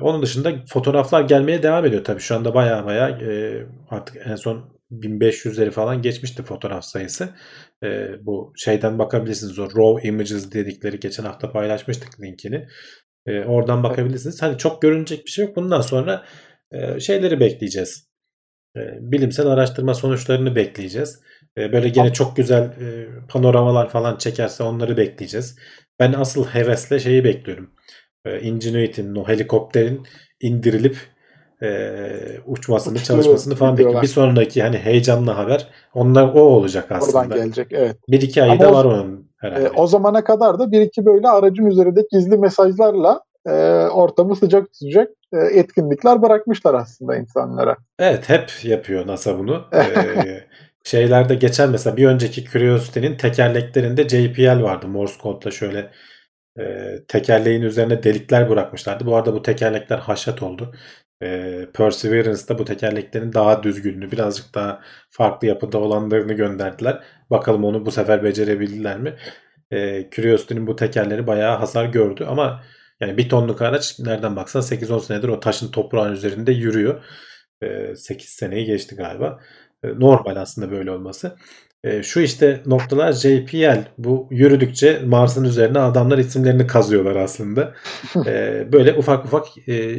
onun dışında fotoğraflar gelmeye devam ediyor tabii. Şu anda baya baya e, artık en son 1500'leri falan geçmişti fotoğraf sayısı. Ee, bu şeyden bakabilirsiniz. O raw images dedikleri geçen hafta paylaşmıştık linkini. Ee, oradan bakabilirsiniz. Hani çok görünecek bir şey yok. Bundan sonra e, şeyleri bekleyeceğiz. E, bilimsel araştırma sonuçlarını bekleyeceğiz. E, böyle gene çok güzel e, panoramalar falan çekerse onları bekleyeceğiz. Ben asıl hevesle şeyi bekliyorum. E, Ingenuity'nin o helikopterin indirilip e, uçmasını, Uçtuğu çalışmasını falan bekliyorum. Bir sonraki hani heyecanlı haber onlar o olacak Oradan aslında. gelecek. Evet. Bir iki ayda o- var onun herhalde. E, o zamana kadar da bir iki böyle aracın üzerinde gizli mesajlarla e, ortamı sıcak tutacak e, etkinlikler bırakmışlar aslında insanlara. Evet hep yapıyor NASA bunu. şeylerde geçen mesela bir önceki Curiosity'nin tekerleklerinde JPL vardı. Morse kodla şöyle e, tekerleğin üzerine delikler bırakmışlardı. Bu arada bu tekerlekler haşat oldu. E, Perseverance'da bu tekerleklerin daha düzgününü, birazcık daha farklı yapıda olanlarını gönderdiler. Bakalım onu bu sefer becerebildiler mi? E, Curiosity'nin bu tekerleri bayağı hasar gördü ama yani bir tonluk araç nereden baksan 8-10 senedir o taşın toprağın üzerinde yürüyor. 8 seneyi geçti galiba. E, Normal aslında böyle olması. E, Şu işte noktalar JPL. Bu yürüdükçe Mars'ın üzerine adamlar isimlerini kazıyorlar aslında. E, Böyle ufak ufak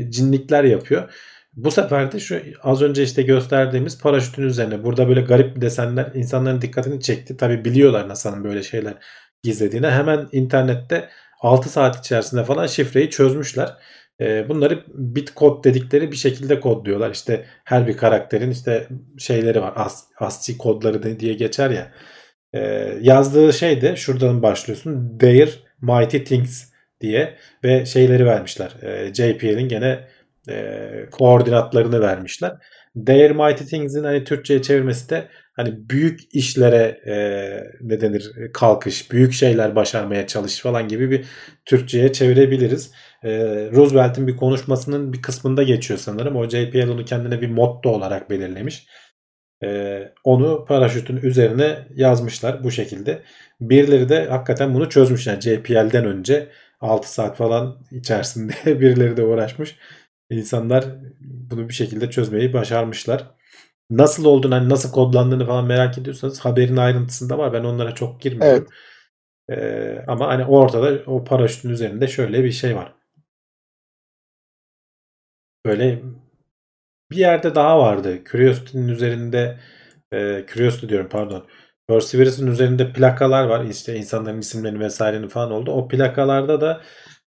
cinlikler yapıyor. Bu sefer de şu az önce işte gösterdiğimiz paraşütün üzerine burada böyle garip desenler insanların dikkatini çekti. Tabi biliyorlar NASA'nın böyle şeyler gizlediğini. Hemen internette 6 saat içerisinde falan şifreyi çözmüşler. E, bunları bit kod dedikleri bir şekilde kodluyorlar. İşte her bir karakterin işte şeyleri var. As, ASCII kodları diye geçer ya. E, yazdığı şey de şuradan başlıyorsun. Their Mighty Things diye ve şeyleri vermişler. E, JPL'in gene e, koordinatlarını vermişler. Dare Mighty Things'in hani Türkçe'ye çevirmesi de hani büyük işlere e, ne denir kalkış, büyük şeyler başarmaya çalış falan gibi bir Türkçe'ye çevirebiliriz. E, Roosevelt'in bir konuşmasının bir kısmında geçiyor sanırım. O JPL onu kendine bir motto olarak belirlemiş. E, onu paraşütün üzerine yazmışlar bu şekilde. Birileri de hakikaten bunu çözmüş. Yani JPL'den önce 6 saat falan içerisinde birileri de uğraşmış. İnsanlar bunu bir şekilde çözmeyi başarmışlar. Nasıl olduğunu, hani nasıl kodlandığını falan merak ediyorsanız haberin ayrıntısında var. Ben onlara çok girmiyorum. Evet. Ee, ama hani ortada o paraşütün üzerinde şöyle bir şey var. Böyle bir yerde daha vardı. Curiosity'nin üzerinde e, Curiosity diyorum pardon. Perseverance'ın üzerinde plakalar var. İşte insanların isimlerini vesairenin falan oldu. O plakalarda da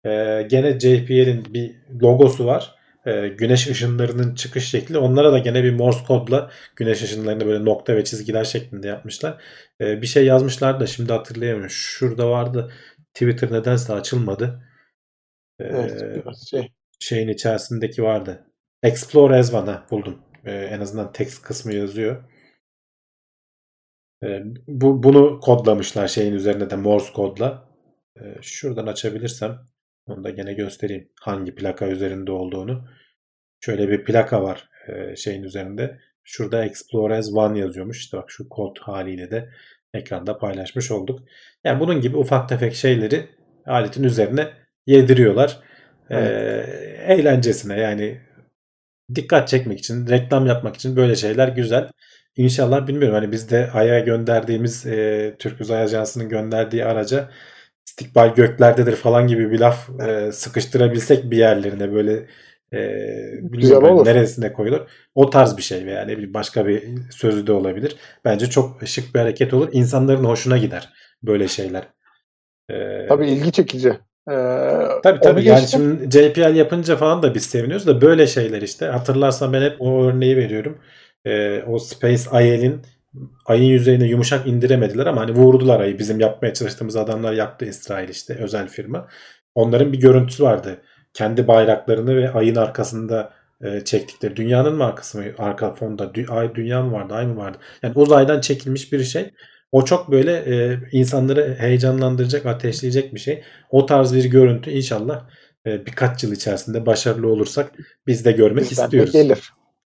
e, gene JPL'in bir logosu var. E, güneş ışınlarının çıkış şekli. Onlara da gene bir Morse kodla güneş ışınlarını böyle nokta ve çizgiler şeklinde yapmışlar. E, bir şey yazmışlar da şimdi hatırlayamıyorum. Şurada vardı. Twitter nedense açılmadı. E, evet, şey. Şeyin içerisindeki vardı. Explore as one buldum. E, en azından text kısmı yazıyor. E, bu bunu kodlamışlar şeyin üzerinde de Morse kodla. E, şuradan açabilirsem onu da gene göstereyim hangi plaka üzerinde olduğunu. Şöyle bir plaka var e, şeyin üzerinde. Şurada Explore as One yazıyormuş. İşte bak şu kod haliyle de ekranda paylaşmış olduk. Yani bunun gibi ufak tefek şeyleri aletin üzerine yediriyorlar. Evet. E, eğlencesine yani dikkat çekmek için, reklam yapmak için böyle şeyler güzel. İnşallah bilmiyorum hani biz de Ay'a gönderdiğimiz e, Türk Uzay Ajansı'nın gönderdiği araca istikbal göklerdedir falan gibi bir laf e, sıkıştırabilsek bir yerlerine böyle e, bilmiyorum hani neresine koyulur. O tarz bir şey veya ne bileyim başka bir sözü de olabilir. Bence çok şık bir hareket olur. İnsanların hoşuna gider böyle şeyler. Ee, tabii ilgi çekici. Ee, tabii tabii yani geçtim. şimdi JPL yapınca falan da biz seviniyoruz da böyle şeyler işte. Hatırlarsan ben hep o örneği veriyorum e, o Space IL'in ayın yüzeyine yumuşak indiremediler ama hani vurdular ayı. Bizim yapmaya çalıştığımız adamlar yaptı İsrail işte özel firma. Onların bir görüntüsü vardı. Kendi bayraklarını ve ayın arkasında e, çektikleri. Dünyanın mı arkası mı? Arka fonda dü- ay dünya mı vardı? Ay mı vardı? Yani uzaydan çekilmiş bir şey. O çok böyle e, insanları heyecanlandıracak, ateşleyecek bir şey. O tarz bir görüntü inşallah e, birkaç yıl içerisinde başarılı olursak biz de görmek Bizden istiyoruz. De gelir.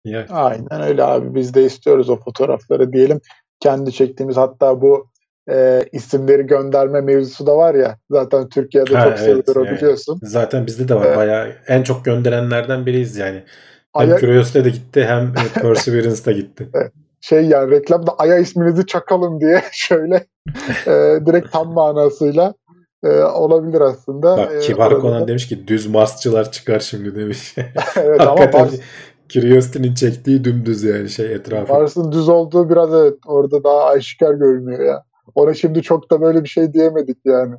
Evet. Aynen öyle abi biz de istiyoruz o fotoğrafları diyelim. Kendi çektiğimiz hatta bu e, isimleri gönderme mevzusu da var ya zaten Türkiye'de ha, çok evet, sevilir o biliyorsun. Zaten bizde de var ee, bayağı en çok gönderenlerden biriyiz yani. Hem Aya... Curiosity'de de gitti hem Perseverance'da gitti. Şey yani reklamda Aya isminizi çakalım diye şöyle e, direkt tam manasıyla e, olabilir aslında. Bak Kibar e, Konan demiş ki düz Marsçılar çıkar şimdi demiş. evet Hakikaten ama Mars, Curiosity'nin çektiği dümdüz yani şey etrafı. Mars'ın düz olduğu biraz evet orada daha aşikar görünüyor ya. Ona şimdi çok da böyle bir şey diyemedik yani.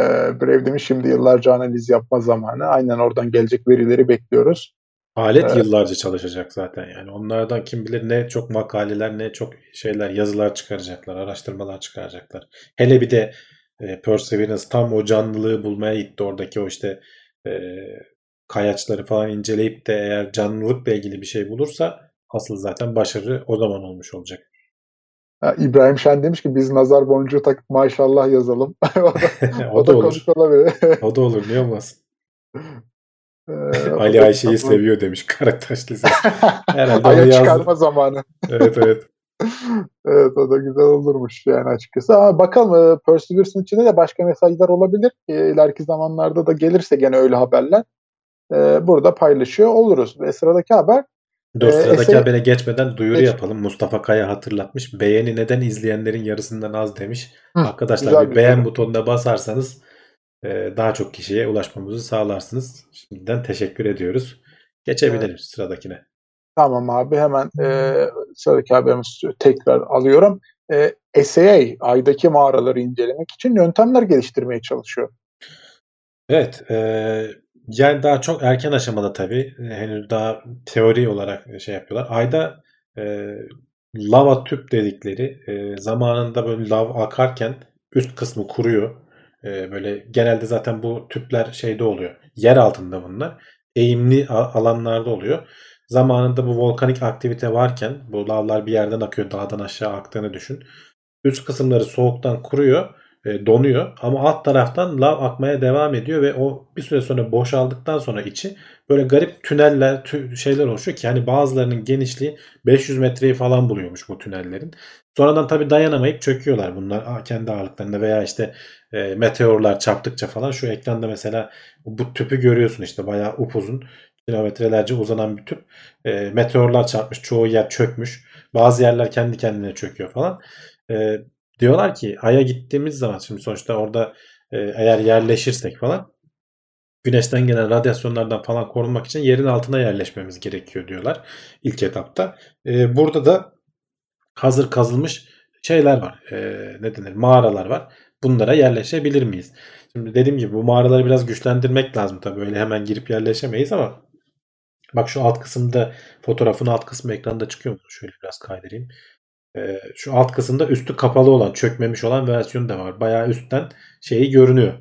Ee, Brave demiş şimdi yıllarca analiz yapma zamanı. Aynen oradan gelecek verileri bekliyoruz. Alet ee, yıllarca çalışacak zaten yani. Onlardan kim bilir ne çok makaleler ne çok şeyler yazılar çıkaracaklar, araştırmalar çıkaracaklar. Hele bir de e, Perseverance tam o canlılığı bulmaya gitti oradaki o işte e, kayaçları falan inceleyip de eğer canlılıkla ilgili bir şey bulursa asıl zaten başarı o zaman olmuş olacak. Ha, İbrahim Şen demiş ki biz nazar boncuğu takıp maşallah yazalım. o da, o, o da, olur. o da olur niye olmaz? Ee, Ali Ayşe'yi seviyor demiş Karaktaş Lisesi. Herhalde Aya çıkarma zamanı. evet evet. evet o da güzel olurmuş yani açıkçası. Ama bakalım e, Perseverance'ın içinde de başka mesajlar olabilir. E, ileriki zamanlarda da gelirse gene öyle haberler e, burada paylaşıyor oluruz. Ve sıradaki haber Dur sıradaki eser... habere geçmeden duyuru Geç. yapalım. Mustafa Kaya hatırlatmış. Beğeni neden izleyenlerin yarısından az demiş. Hı, Arkadaşlar bir beğen butonuna basarsanız daha çok kişiye ulaşmamızı sağlarsınız. Şimdiden teşekkür ediyoruz. Geçebiliriz evet. sıradakine. Tamam abi hemen e, sıradaki haberimizi tekrar alıyorum. E, SAA aydaki mağaraları incelemek için yöntemler geliştirmeye çalışıyor. Evet. E, yani daha çok erken aşamada tabii. Henüz daha teori olarak şey yapıyorlar. Ayda e, lava tüp dedikleri e, zamanında böyle lav akarken üst kısmı kuruyor. E, böyle genelde zaten bu tüpler şeyde oluyor. Yer altında bunlar. Eğimli alanlarda oluyor. zamanında bu volkanik aktivite varken bu lavlar bir yerden akıyor dağdan aşağı aktığını düşün. Üst kısımları soğuktan kuruyor, e, donuyor ama alt taraftan lav akmaya devam ediyor ve o bir süre sonra boşaldıktan sonra içi böyle garip tüneller, tü- şeyler oluşuyor ki hani bazılarının genişliği 500 metreyi falan buluyormuş bu tünellerin. Sonradan tabii dayanamayıp çöküyorlar bunlar kendi ağırlıklarında veya işte e, meteorlar çarptıkça falan şu ekranda mesela bu tüpü görüyorsun işte bayağı upuzun kilometrelerce uzanan bir tüp. E, meteorlar çarpmış çoğu yer çökmüş. Bazı yerler kendi kendine çöküyor falan. E, diyorlar ki Ay'a gittiğimiz zaman şimdi sonuçta orada e, eğer yerleşirsek falan güneşten gelen radyasyonlardan falan korunmak için yerin altına yerleşmemiz gerekiyor diyorlar ilk etapta. E, burada da hazır kazılmış şeyler var. E, ne denir? Mağaralar var. Bunlara yerleşebilir miyiz? Şimdi dediğim gibi bu mağaraları biraz güçlendirmek lazım tabii. Öyle hemen girip yerleşemeyiz ama bak şu alt kısımda fotoğrafın alt kısmı ekranda çıkıyor mu? Şöyle biraz kaydırayım. Ee, şu alt kısımda üstü kapalı olan, çökmemiş olan versiyon da var. Bayağı üstten şeyi görünüyor.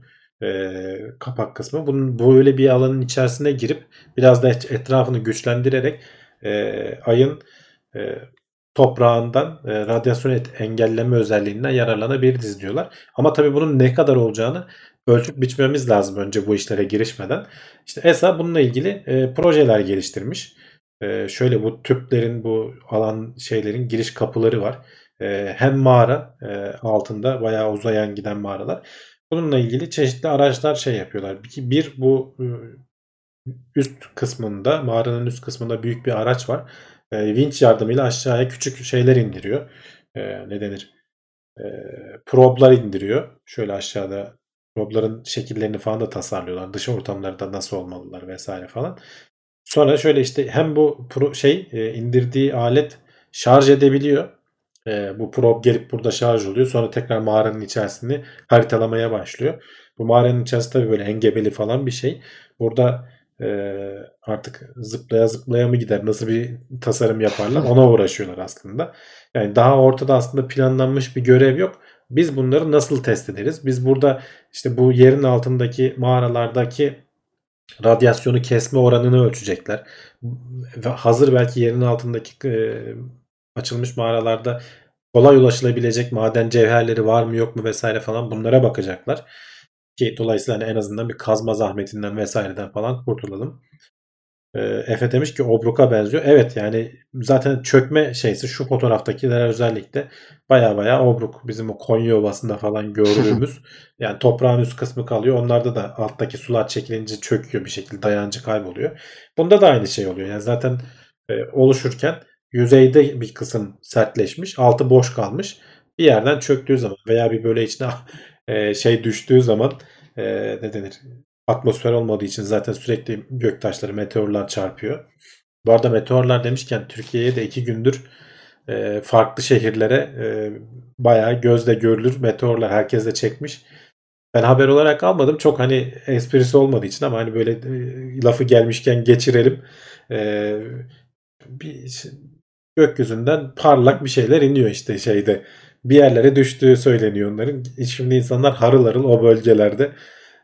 Ee, kapak kısmı. Bunun böyle bir alanın içerisine girip biraz da etrafını güçlendirerek e, ayın e, toprağından e, radyasyon et- engelleme özelliğinden yararlanabiliriz diyorlar. Ama tabii bunun ne kadar olacağını ölçüp biçmemiz lazım önce bu işlere girişmeden. İşte ESA bununla ilgili e, projeler geliştirmiş. E, şöyle bu tüplerin bu alan şeylerin giriş kapıları var. E, hem mağara e, altında bayağı uzayan giden mağaralar. Bununla ilgili çeşitli araçlar şey yapıyorlar. Bir, bir bu e, üst kısmında mağaranın üst kısmında büyük bir araç var. E, vinç yardımıyla aşağıya küçük şeyler indiriyor. E, ne denir? E, problar indiriyor. Şöyle aşağıda probların şekillerini falan da tasarlıyorlar. Dış ortamlarda nasıl olmalılar vesaire falan. Sonra şöyle işte hem bu pro, şey e, indirdiği alet şarj edebiliyor. E, bu probe gelip burada şarj oluyor. Sonra tekrar mağaranın içerisini haritalamaya başlıyor. Bu mağaranın içerisinde tabii böyle engebeli falan bir şey. Burada e, artık zıplaya zıplaya mı gider nasıl bir tasarım yaparlar ona uğraşıyorlar aslında. Yani daha ortada aslında planlanmış bir görev yok. Biz bunları nasıl test ederiz? Biz burada işte bu yerin altındaki mağaralardaki radyasyonu kesme oranını ölçecekler. Hazır belki yerin altındaki e, açılmış mağaralarda kolay ulaşılabilecek maden cevherleri var mı yok mu vesaire falan bunlara bakacaklar. Ki dolayısıyla hani en azından bir kazma zahmetinden vesaireden falan kurtulalım. E, Efe demiş ki Obruk'a benziyor. Evet yani zaten çökme şeysi şu fotoğraftakiler özellikle baya baya Obruk bizim o Konya Ovası'nda falan gördüğümüz yani toprağın üst kısmı kalıyor. Onlarda da alttaki sular çekilince çöküyor bir şekilde dayancı kayboluyor. Bunda da aynı şey oluyor. Yani zaten e, oluşurken yüzeyde bir kısım sertleşmiş altı boş kalmış. Bir yerden çöktüğü zaman veya bir böyle içine e, şey düştüğü zaman e, ne denir atmosfer olmadığı için zaten sürekli göktaşları, meteorlar çarpıyor. Bu arada meteorlar demişken Türkiye'ye de iki gündür e, farklı şehirlere e, bayağı gözle görülür meteorlar herkes de çekmiş. Ben haber olarak almadım. Çok hani esprisi olmadığı için ama hani böyle e, lafı gelmişken geçirelim. E, bir gökyüzünden parlak bir şeyler iniyor işte şeyde. Bir yerlere düştüğü söyleniyor onların. Şimdi insanlar harıl harıl o bölgelerde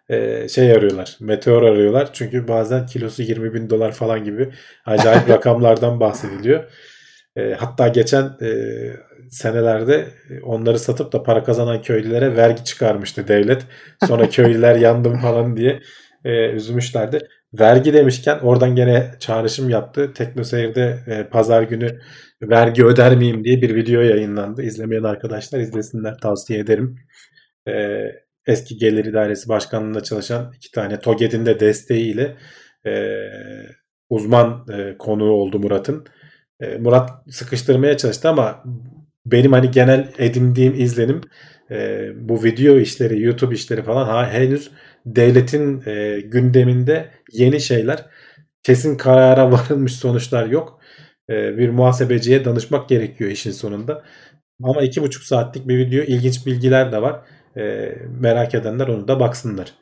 e, şey arıyorlar. Meteor arıyorlar. Çünkü bazen kilosu 20 bin dolar falan gibi acayip rakamlardan bahsediliyor. E, hatta geçen e, senelerde onları satıp da para kazanan köylülere vergi çıkarmıştı devlet. Sonra köylüler yandım falan diye e, üzülmüşlerdi. Vergi demişken oradan gene çağrışım yaptı. TeknoSeyir'de e, pazar günü vergi öder miyim diye bir video yayınlandı. İzlemeyen arkadaşlar izlesinler tavsiye ederim. E, eski Gelir İdaresi Başkanlığı'nda çalışan iki tane TOGED'in de desteğiyle e, uzman e, konuğu oldu Murat'ın. E, Murat sıkıştırmaya çalıştı ama benim hani genel edindiğim izlenim e, bu video işleri, YouTube işleri falan ha, henüz devletin e, gündeminde yeni şeyler kesin karara varılmış sonuçlar yok. E, bir muhasebeciye danışmak gerekiyor işin sonunda. Ama iki buçuk saatlik bir video ilginç bilgiler de var. E, merak edenler onu da baksınlar.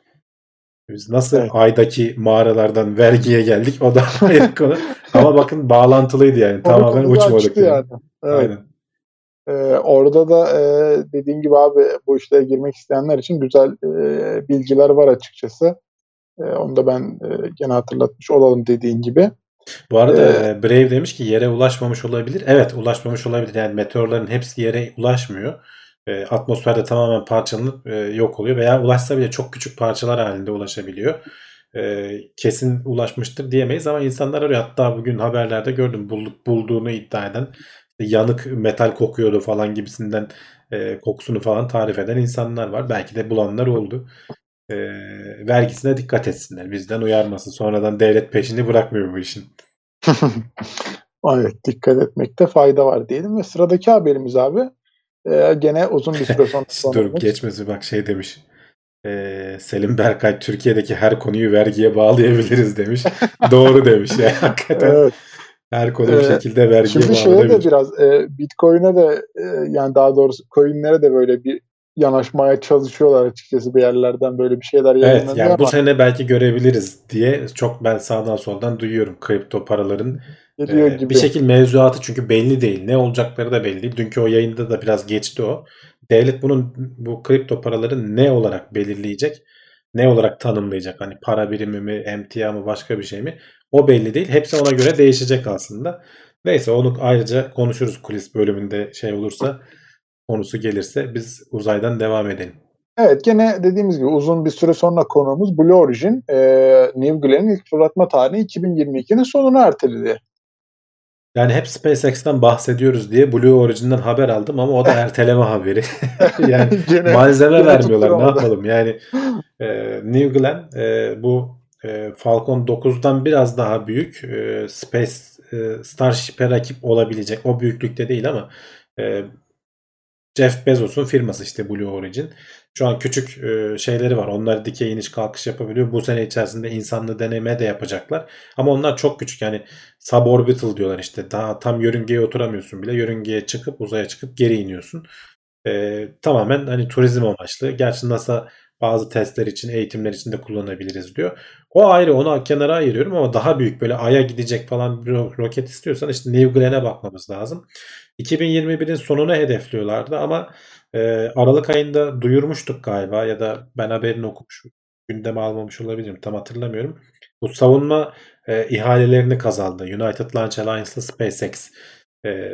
Biz nasıl evet. aydaki mağaralardan vergiye geldik o da ayrı konu. Ama bakın bağlantılıydı yani. Tamamen uçmadık. Yani. yani. Evet. Aynen. Ee, orada da e, dediğin gibi abi bu işlere girmek isteyenler için güzel e, bilgiler var açıkçası. E, onu da ben e, gene hatırlatmış olalım dediğin gibi. Bu arada Ee, e, Brave demiş ki yere ulaşmamış olabilir. Evet ulaşmamış olabilir. Yani meteorların hepsi yere ulaşmıyor. E, atmosferde tamamen parçalanıp e, yok oluyor veya ulaşsa bile çok küçük parçalar halinde ulaşabiliyor. E, kesin ulaşmıştır diyemeyiz ama insanlar arıyor. Hatta bugün haberlerde gördüm bulduk, bulduğunu iddia eden yanık metal kokuyordu falan gibisinden e, kokusunu falan tarif eden insanlar var. Belki de bulanlar oldu. E, vergisine dikkat etsinler. Bizden uyarmasın. Sonradan devlet peşini bırakmıyor bu işin. evet dikkat etmekte fayda var diyelim ve sıradaki haberimiz abi e, gene uzun bir süre sonra Dur konumuz. geçmesi bak şey demiş. Ee, Selim Berkay Türkiye'deki her konuyu vergiye bağlayabiliriz demiş. Doğru demiş ya. Hakikaten Evet. her konu bir Ee, şekilde vergiye Şimdi şeye de biraz e, Bitcoin'e de e, yani daha doğrusu coin'lere de böyle bir yanaşmaya çalışıyorlar açıkçası bir yerlerden böyle bir şeyler Evet yani bu ama sene belki görebiliriz diye çok ben sağdan soldan duyuyorum kripto paraların geliyor Ee, gibi. bir şekil mevzuatı çünkü belli değil. Ne olacakları da belli değil. Dünkü o yayında da biraz geçti o. Devlet bunun bu kripto paraları ne olarak belirleyecek? Ne olarak tanımlayacak? Hani para birimi mi, emtia mı, başka bir şey mi? O belli değil. Hepsi ona göre değişecek aslında. Neyse onu ayrıca konuşuruz kulis bölümünde şey olursa konusu gelirse biz uzaydan devam edelim. Evet gene dediğimiz gibi uzun bir süre sonra konuğumuz Blue Origin e, New Glen'in ilk fırlatma tarihi 2022'nin sonunu erteledi. Yani hep SpaceX'ten bahsediyoruz diye Blue Origin'den haber aldım ama o da erteleme haberi. yani Gene- malzeme gene vermiyorlar. Ne yapalım? Yani e, New Glenn e, bu e, Falcon 9'dan biraz daha büyük e, Space e, Starship'e rakip olabilecek. O büyüklükte değil ama e, Jeff Bezos'un firması işte Blue Origin. Şu an küçük e, şeyleri var. Onlar dikey iniş kalkış yapabiliyor. Bu sene içerisinde insanlı deneme de yapacaklar. Ama onlar çok küçük. Yani suborbital diyorlar işte. Daha tam yörüngeye oturamıyorsun bile. Yörüngeye çıkıp uzaya çıkıp geri iniyorsun. E, tamamen hani turizm amaçlı. Gerçi NASA bazı testler için, eğitimler için de kullanabiliriz diyor. O ayrı onu kenara ayırıyorum ama daha büyük böyle Ay'a gidecek falan bir ro- roket istiyorsan işte New Glenn'e bakmamız lazım. 2021'in sonuna hedefliyorlardı ama e, Aralık ayında duyurmuştuk galiba ya da ben haberini okumuş gündeme almamış olabilirim tam hatırlamıyorum. Bu savunma e, ihalelerini kazandı. United Launch Alliance'la SpaceX. E,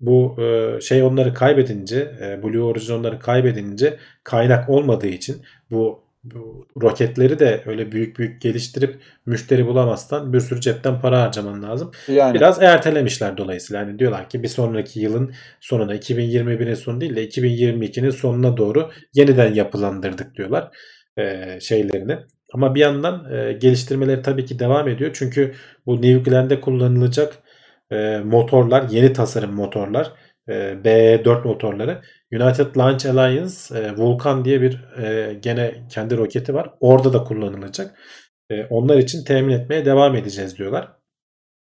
bu e, şey onları kaybedince, e, Blue Origin onları kaybedince kaynak olmadığı için bu, bu roketleri de öyle büyük büyük geliştirip müşteri bulamazsan bir sürü cepten para harcaman lazım. Yani Biraz ertelemişler dolayısıyla. Yani diyorlar ki bir sonraki yılın sonuna 2021'in sonu değil de 2022'nin sonuna doğru yeniden yapılandırdık diyorlar e, şeylerini. Ama bir yandan e, geliştirmeleri tabii ki devam ediyor. Çünkü bu New Glenn'de kullanılacak e, motorlar, yeni tasarım motorlar, e, BE4 motorları United Launch Alliance e, Vulcan diye bir e, gene kendi roketi var. Orada da kullanılacak. E, onlar için temin etmeye devam edeceğiz diyorlar.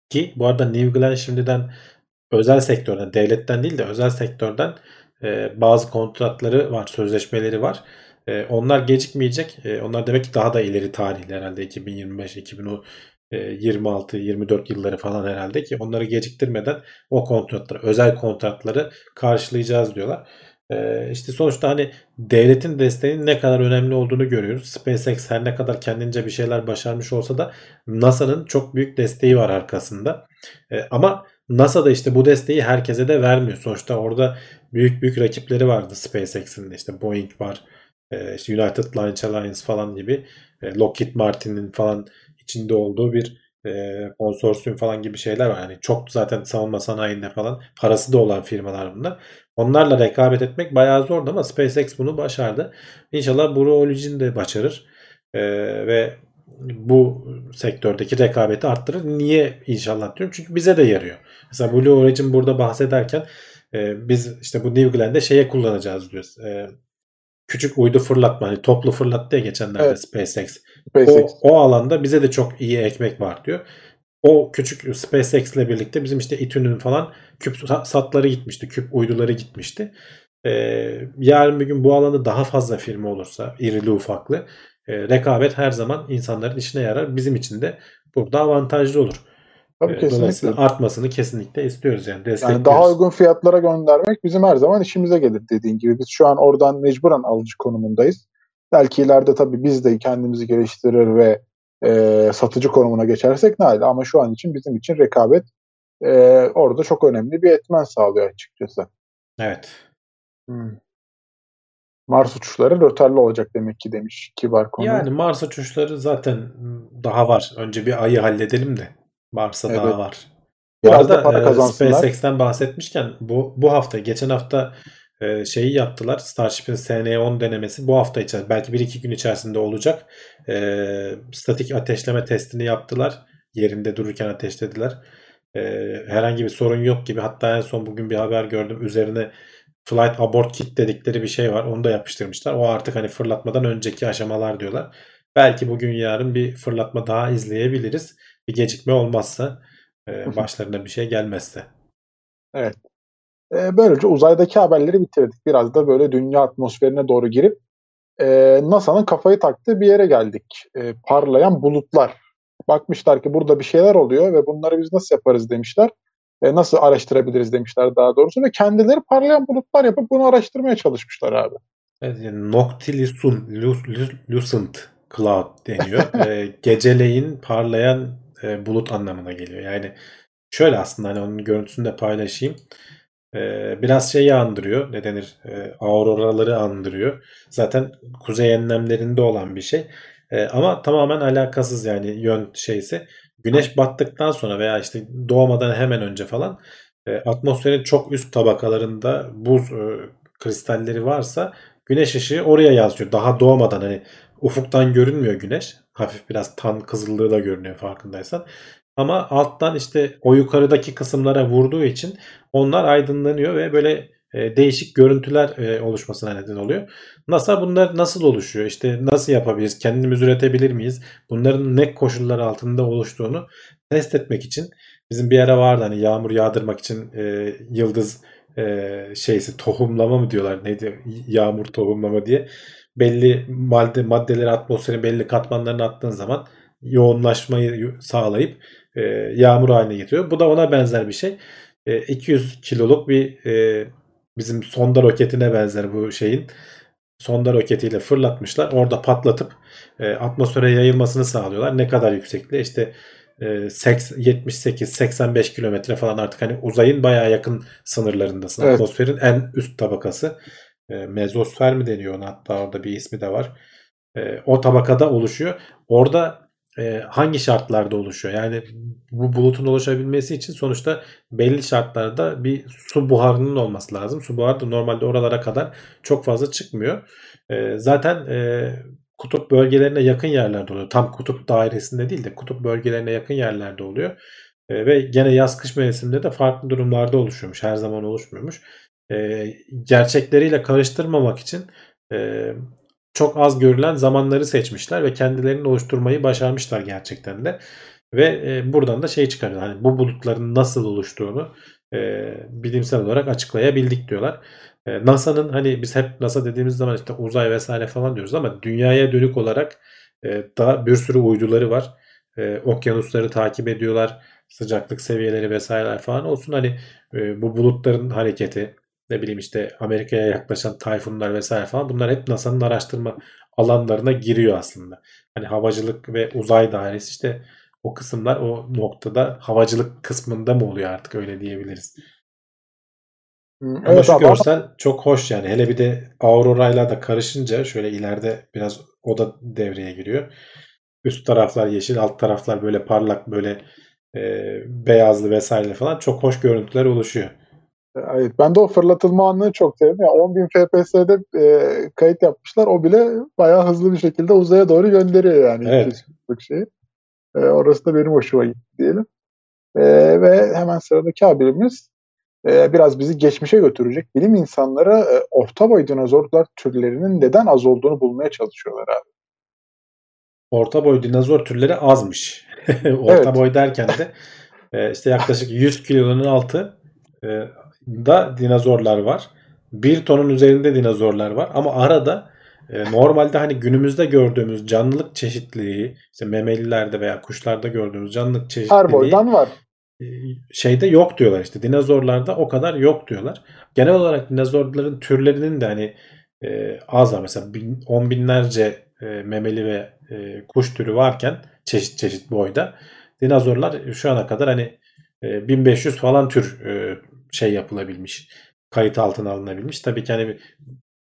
Ki bu arada New Glenn şimdiden özel sektörden, devletten değil de özel sektörden e, bazı kontratları var, sözleşmeleri var. E, onlar gecikmeyecek. E, onlar demek ki daha da ileri tarihli herhalde 2025, 2026, 24 yılları falan herhalde ki onları geciktirmeden o kontratları, özel kontratları karşılayacağız diyorlar. E, işte sonuçta hani devletin desteğinin ne kadar önemli olduğunu görüyoruz. SpaceX her ne kadar kendince bir şeyler başarmış olsa da NASA'nın çok büyük desteği var arkasında. E, ama NASA da işte bu desteği herkese de vermiyor. Sonuçta orada büyük büyük rakipleri vardı SpaceX'in de işte Boeing var, e, işte United Launch Alliance falan gibi, e, Lockheed Martin'in falan içinde olduğu bir e, konsorsiyum falan gibi şeyler var. Yani çok zaten savunma sanayinde falan parası da olan firmalar bunlar. Onlarla rekabet etmek bayağı zordu ama SpaceX bunu başardı. İnşallah Blue Origin de başarır. E, ve bu sektördeki rekabeti arttırır. Niye inşallah diyorum? Çünkü bize de yarıyor. Mesela Blue Origin burada bahsederken e, biz işte bu New Glenn'de şeye kullanacağız diyoruz. E, küçük uydu fırlatma hani toplu fırlattı ya geçenlerde Evet. SpaceX. SpaceX. O, o alanda bize de çok iyi ekmek var diyor. O küçük SpaceX ile birlikte bizim işte İTÜ'nün falan küp satları gitmişti. Küp uyduları gitmişti. Ee, yarın bir gün bu alanda daha fazla firma olursa irili ufaklı e, rekabet her zaman insanların işine yarar. Bizim için de burada avantajlı olur. Tabii kesinlikle. Artmasını kesinlikle istiyoruz yani destekliyoruz. Yani daha uygun fiyatlara göndermek bizim her zaman işimize gelir dediğin gibi. Biz şu an oradan mecburen alıcı konumundayız. Belki ileride tabii biz de kendimizi geliştirir ve e, satıcı konumuna geçersek ne hali? Ama şu an için bizim için rekabet e, orada çok önemli bir etmen sağlıyor açıkçası. Evet. Hmm. Mars uçuşları rötarlı olacak demek ki demiş kibar konu. Yani Mars uçuşları zaten daha var. Önce bir ayı halledelim de. Mars'a Evet. daha var. Biraz Bu da arada para e, kazansınlar. SpaceX'ten bahsetmişken bu bu hafta geçen hafta e, şeyi yaptılar. Starship'in SN10 denemesi bu hafta içerisinde belki 1-2 gün içerisinde olacak. E, statik ateşleme testini yaptılar. Yerinde dururken ateşlediler. E, herhangi bir sorun yok gibi. Hatta en son bugün bir haber gördüm. Üzerine flight abort kit dedikleri bir şey var. Onu da yapıştırmışlar. O artık hani fırlatmadan önceki aşamalar diyorlar. Belki bugün yarın bir fırlatma daha izleyebiliriz. Bir gecikme olmazsa e, başlarına bir şey gelmezse. E, böylece uzaydaki haberleri bitirdik. Biraz da böyle dünya atmosferine doğru girip e, NASA'nın kafayı taktığı bir yere geldik. E, parlayan bulutlar. Bakmışlar ki burada bir şeyler oluyor ve bunları biz nasıl yaparız demişler. E, nasıl araştırabiliriz demişler daha doğrusu ve kendileri parlayan bulutlar yapıp bunu araştırmaya çalışmışlar abi. Evet, yani Noctilucent lu- lu- lucent cloud deniyor. E, geceleyin parlayan e, bulut anlamına geliyor. Yani şöyle aslında hani onun görüntüsünü de paylaşayım. E, biraz şeyi andırıyor. Ne denir? E, auroraları andırıyor. Zaten kuzey enlemlerinde olan bir şey. E, ama tamamen alakasız yani yön şeysi. Güneş battıktan sonra veya işte doğmadan hemen önce falan e, atmosferin çok üst tabakalarında buz e, kristalleri varsa güneş ışığı oraya yansıyor. Daha doğmadan hani ufuktan görünmüyor güneş. Hafif biraz tan kızıllığı da görünüyor farkındaysan. Ama alttan işte o yukarıdaki kısımlara vurduğu için onlar aydınlanıyor ve böyle e, değişik görüntüler e, oluşmasına neden oluyor. NASA bunlar nasıl oluşuyor? İşte nasıl yapabiliriz? Kendimiz üretebilir miyiz? Bunların ne koşullar altında oluştuğunu test etmek için bizim bir ara vardı hani yağmur yağdırmak için e, yıldız e, şeysi tohumlama mı diyorlar neydi yağmur tohumlama diye belli madde maddeleri atmosferin belli katmanlarına attığın zaman yoğunlaşmayı sağlayıp e, yağmur haline getiriyor. Bu da ona benzer bir şey. E, 200 kiloluk bir e, bizim sonda roketine benzer bu şeyin. Sonda roketiyle fırlatmışlar. Orada patlatıp e, atmosfere yayılmasını sağlıyorlar. Ne kadar yüksekliğe? İşte e, 78-85 kilometre falan artık hani uzayın bayağı yakın sınırlarındasın. Evet. Atmosferin en üst tabakası. E, mezosfer mi deniyor ona? Hatta orada bir ismi de var. E, o tabakada oluşuyor. Orada e, hangi şartlarda oluşuyor? Yani bu bulutun oluşabilmesi için sonuçta belli şartlarda bir su buharının olması lazım. Su buharı da normalde oralara kadar çok fazla çıkmıyor. E, zaten e, kutup bölgelerine yakın yerlerde oluyor. Tam kutup dairesinde değil de kutup bölgelerine yakın yerlerde oluyor. E, ve gene yaz kış mevsiminde de farklı durumlarda oluşuyormuş. Her zaman oluşmuyormuş. E, gerçekleriyle karıştırmamak için e, çok az görülen zamanları seçmişler ve kendilerini oluşturmayı başarmışlar gerçekten de. Ve e, buradan da şey çıkarıyor. Hani bu bulutların nasıl oluştuğunu e, bilimsel olarak açıklayabildik diyorlar. E, NASA'nın hani biz hep NASA dediğimiz zaman işte uzay vesaire falan diyoruz ama dünyaya dönük olarak e, daha bir sürü uyduları var. E, okyanusları takip ediyorlar. Sıcaklık seviyeleri vesaireler falan olsun. Hani e, bu bulutların hareketi ne bileyim işte Amerika'ya yaklaşan tayfunlar vesaire falan bunlar hep NASA'nın araştırma alanlarına giriyor aslında. Hani havacılık ve uzay dairesi işte o kısımlar o noktada havacılık kısmında mı oluyor artık öyle diyebiliriz. Hmm, Ama Evet şu abi, çok hoş yani. Hele bir de aurorayla da karışınca şöyle ileride biraz o da devreye giriyor. Üst taraflar yeşil, alt taraflar böyle parlak böyle e, beyazlı vesaire falan çok hoş görüntüler oluşuyor. Evet, ben de o fırlatılma anını çok sevdim. Yani 10.000 FPS'de e, kayıt yapmışlar. O bile bayağı hızlı bir şekilde uzaya doğru gönderiyor yani. Evet. 200 şeyi. E, orası da benim hoşuma gitti diyelim. E, ve hemen sıradaki haberimiz e, biraz bizi geçmişe götürecek. Bilim insanları e, orta boy dinozorlar türlerinin neden az olduğunu bulmaya çalışıyorlar abi. Orta boy dinozor türleri azmış. Orta Evet. boy derken de e, işte yaklaşık 100 kilonun altı e, da dinozorlar var. 1 tonun üzerinde dinozorlar var ama arada e, normalde hani günümüzde gördüğümüz canlılık çeşitliliği işte memelilerde veya kuşlarda gördüğümüz canlılık Her çeşitliliği boydan var. e, şeyde yok diyorlar işte dinozorlarda o kadar yok diyorlar. Genel olarak dinozorların türlerinin de hani e, az var. Mesela bin, on binlerce e, memeli ve e, kuş türü varken çeşit çeşit boyda. Dinozorlar şu ana kadar hani e, 1500 falan tür e, şey yapılabilmiş. Kayıt altına alınabilmiş. Tabii ki hani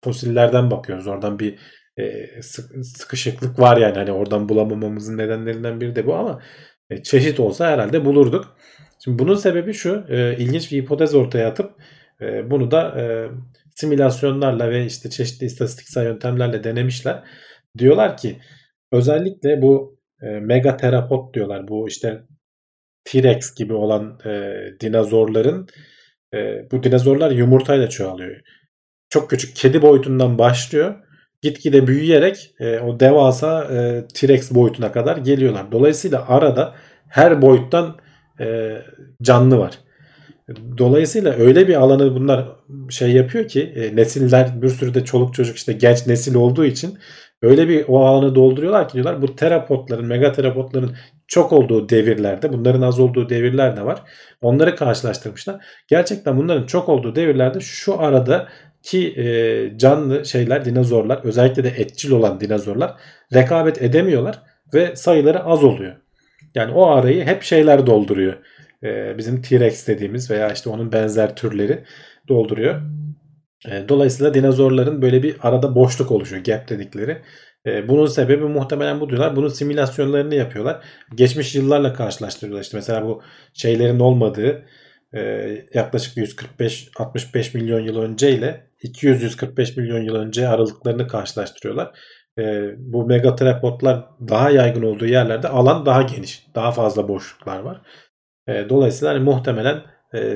fosillerden bakıyoruz. Oradan bir e, sıkışıklık var yani. Hani oradan bulamamamızın nedenlerinden biri de bu ama e, çeşit olsa herhalde bulurduk. Şimdi bunun sebebi şu. E, ilginç bir hipotez ortaya atıp e, bunu da e, simülasyonlarla ve işte çeşitli istatistiksel yöntemlerle denemişler. Diyorlar ki özellikle bu e, megaterapod diyorlar. Bu işte T-Rex gibi olan e, dinozorların e, bu dinozorlar yumurtayla çoğalıyor. Çok küçük kedi boyutundan başlıyor. Gitgide büyüyerek e, o devasa e, T-Rex boyutuna kadar geliyorlar. Dolayısıyla arada her boyuttan e, canlı var. Dolayısıyla öyle bir alanı bunlar şey yapıyor ki e, nesiller bir sürü de çoluk çocuk işte genç nesil olduğu için öyle bir o alanı dolduruyorlar ki diyorlar bu terapotların, megaterapotların çok olduğu devirlerde bunların az olduğu devirler de var. Onları karşılaştırmışlar. Gerçekten bunların çok olduğu devirlerde şu arada ki e, canlı şeyler dinozorlar özellikle de etçil olan dinozorlar rekabet edemiyorlar ve sayıları az oluyor. Yani o arayı hep şeyler dolduruyor. E, bizim T-Rex dediğimiz veya işte onun benzer türleri dolduruyor. E, dolayısıyla dinozorların böyle bir arada boşluk oluşuyor. Gap dedikleri. E, bunun sebebi muhtemelen bu diyorlar. Bunun simülasyonlarını yapıyorlar. Geçmiş yıllarla karşılaştırıyorlar. İşte mesela bu şeylerin olmadığı e, yaklaşık 145-65 milyon yıl önce ile 200-145 milyon yıl önce aralıklarını karşılaştırıyorlar. E, bu megatrapodlar daha yaygın olduğu yerlerde alan daha geniş. Daha fazla boşluklar var. E, dolayısıyla hani muhtemelen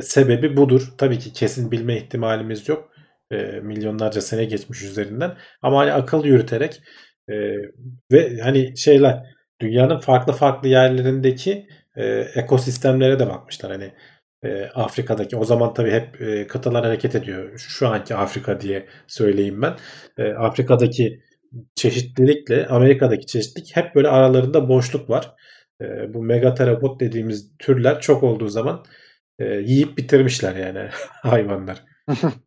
sebebi budur. Tabii ki kesin bilme ihtimalimiz yok. E, milyonlarca sene geçmiş üzerinden. Ama hani akıl yürüterek e, ve hani şeyler dünyanın farklı farklı yerlerindeki e, ekosistemlere de bakmışlar. Hani e, Afrika'daki o zaman tabii hep e, kıtalar hareket ediyor. Şu anki Afrika diye söyleyeyim ben. E, Afrika'daki çeşitlilikle Amerika'daki çeşitlilik hep böyle aralarında boşluk var. E, bu megaterapod dediğimiz türler çok olduğu zaman e, yiyip bitirmişler yani hayvanlar.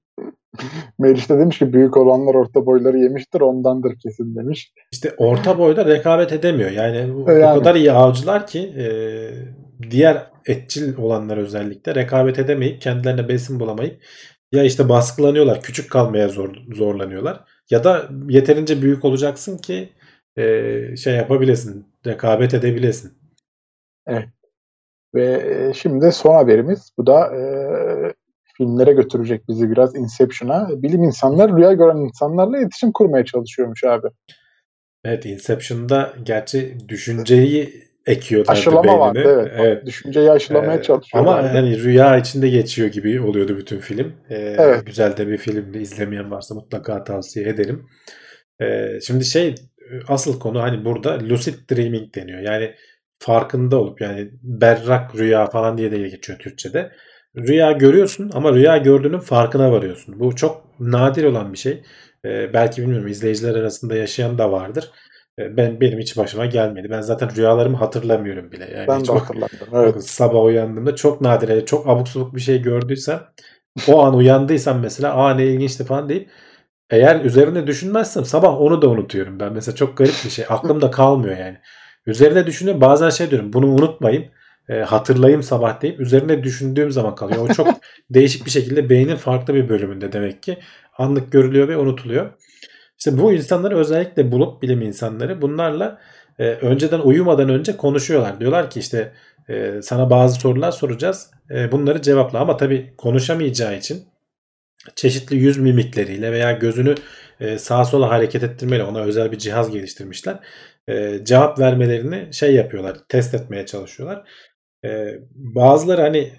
Meriç de demiş ki büyük olanlar orta boyları yemiştir ondandır kesin demiş. İşte orta boyda rekabet edemiyor. Yani, yani. o kadar iyi avcılar ki e, diğer etçil olanlar özellikle rekabet edemeyip kendilerine besin bulamayıp ya işte baskılanıyorlar, küçük kalmaya zor, zorlanıyorlar ya da yeterince büyük olacaksın ki e, şey yapabilesin, rekabet edebilesin. Evet. Ve şimdi son haberimiz. Bu da e, filmlere götürecek bizi biraz Inception'a. Bilim insanları rüya gören insanlarla iletişim kurmaya çalışıyormuş abi. Evet Inception'da gerçi düşünceyi ekiyorlardı Aşılama beynine. vardı evet. evet. Düşünceyi aşılamaya ee, çalışıyorlar. Ama hani rüya içinde geçiyor gibi oluyordu bütün film. Ee, evet. Güzel de bir filmdi. izlemeyen varsa mutlaka tavsiye ederim. Ee, şimdi şey asıl konu hani burada lucid dreaming deniyor. Yani farkında olup yani berrak rüya falan diye de geçiyor Türkçe'de. Rüya görüyorsun ama rüya gördüğünün farkına varıyorsun. Bu çok nadir olan bir şey. Ee, belki bilmiyorum izleyiciler arasında yaşayan da vardır. Ee, ben benim hiç başıma gelmedi. Ben zaten rüyalarımı hatırlamıyorum bile. Yani ben de hatırlamıyorum. Evet. Sabah uyandığımda çok nadir, çok abuk subuk bir şey gördüysem o an uyandıysam mesela aa ne ilginçti falan deyip eğer üzerine düşünmezsem sabah onu da unutuyorum. Ben mesela çok garip bir şey. Aklımda kalmıyor yani. Üzerine düşünüyorum. Bazen şey diyorum. Bunu unutmayayım. E, hatırlayayım sabah deyip üzerine düşündüğüm zaman kalıyor. O çok değişik bir şekilde beynin farklı bir bölümünde demek ki. Anlık görülüyor ve unutuluyor. İşte bu insanları özellikle bulup bilim insanları bunlarla e, önceden uyumadan önce konuşuyorlar. Diyorlar ki işte e, sana bazı sorular soracağız. E, bunları cevapla ama tabii konuşamayacağı için çeşitli yüz mimikleriyle veya gözünü e, sağa sola hareket ettirmeyle ona özel bir cihaz geliştirmişler. E, cevap vermelerini şey yapıyorlar, test etmeye çalışıyorlar. E, bazıları hani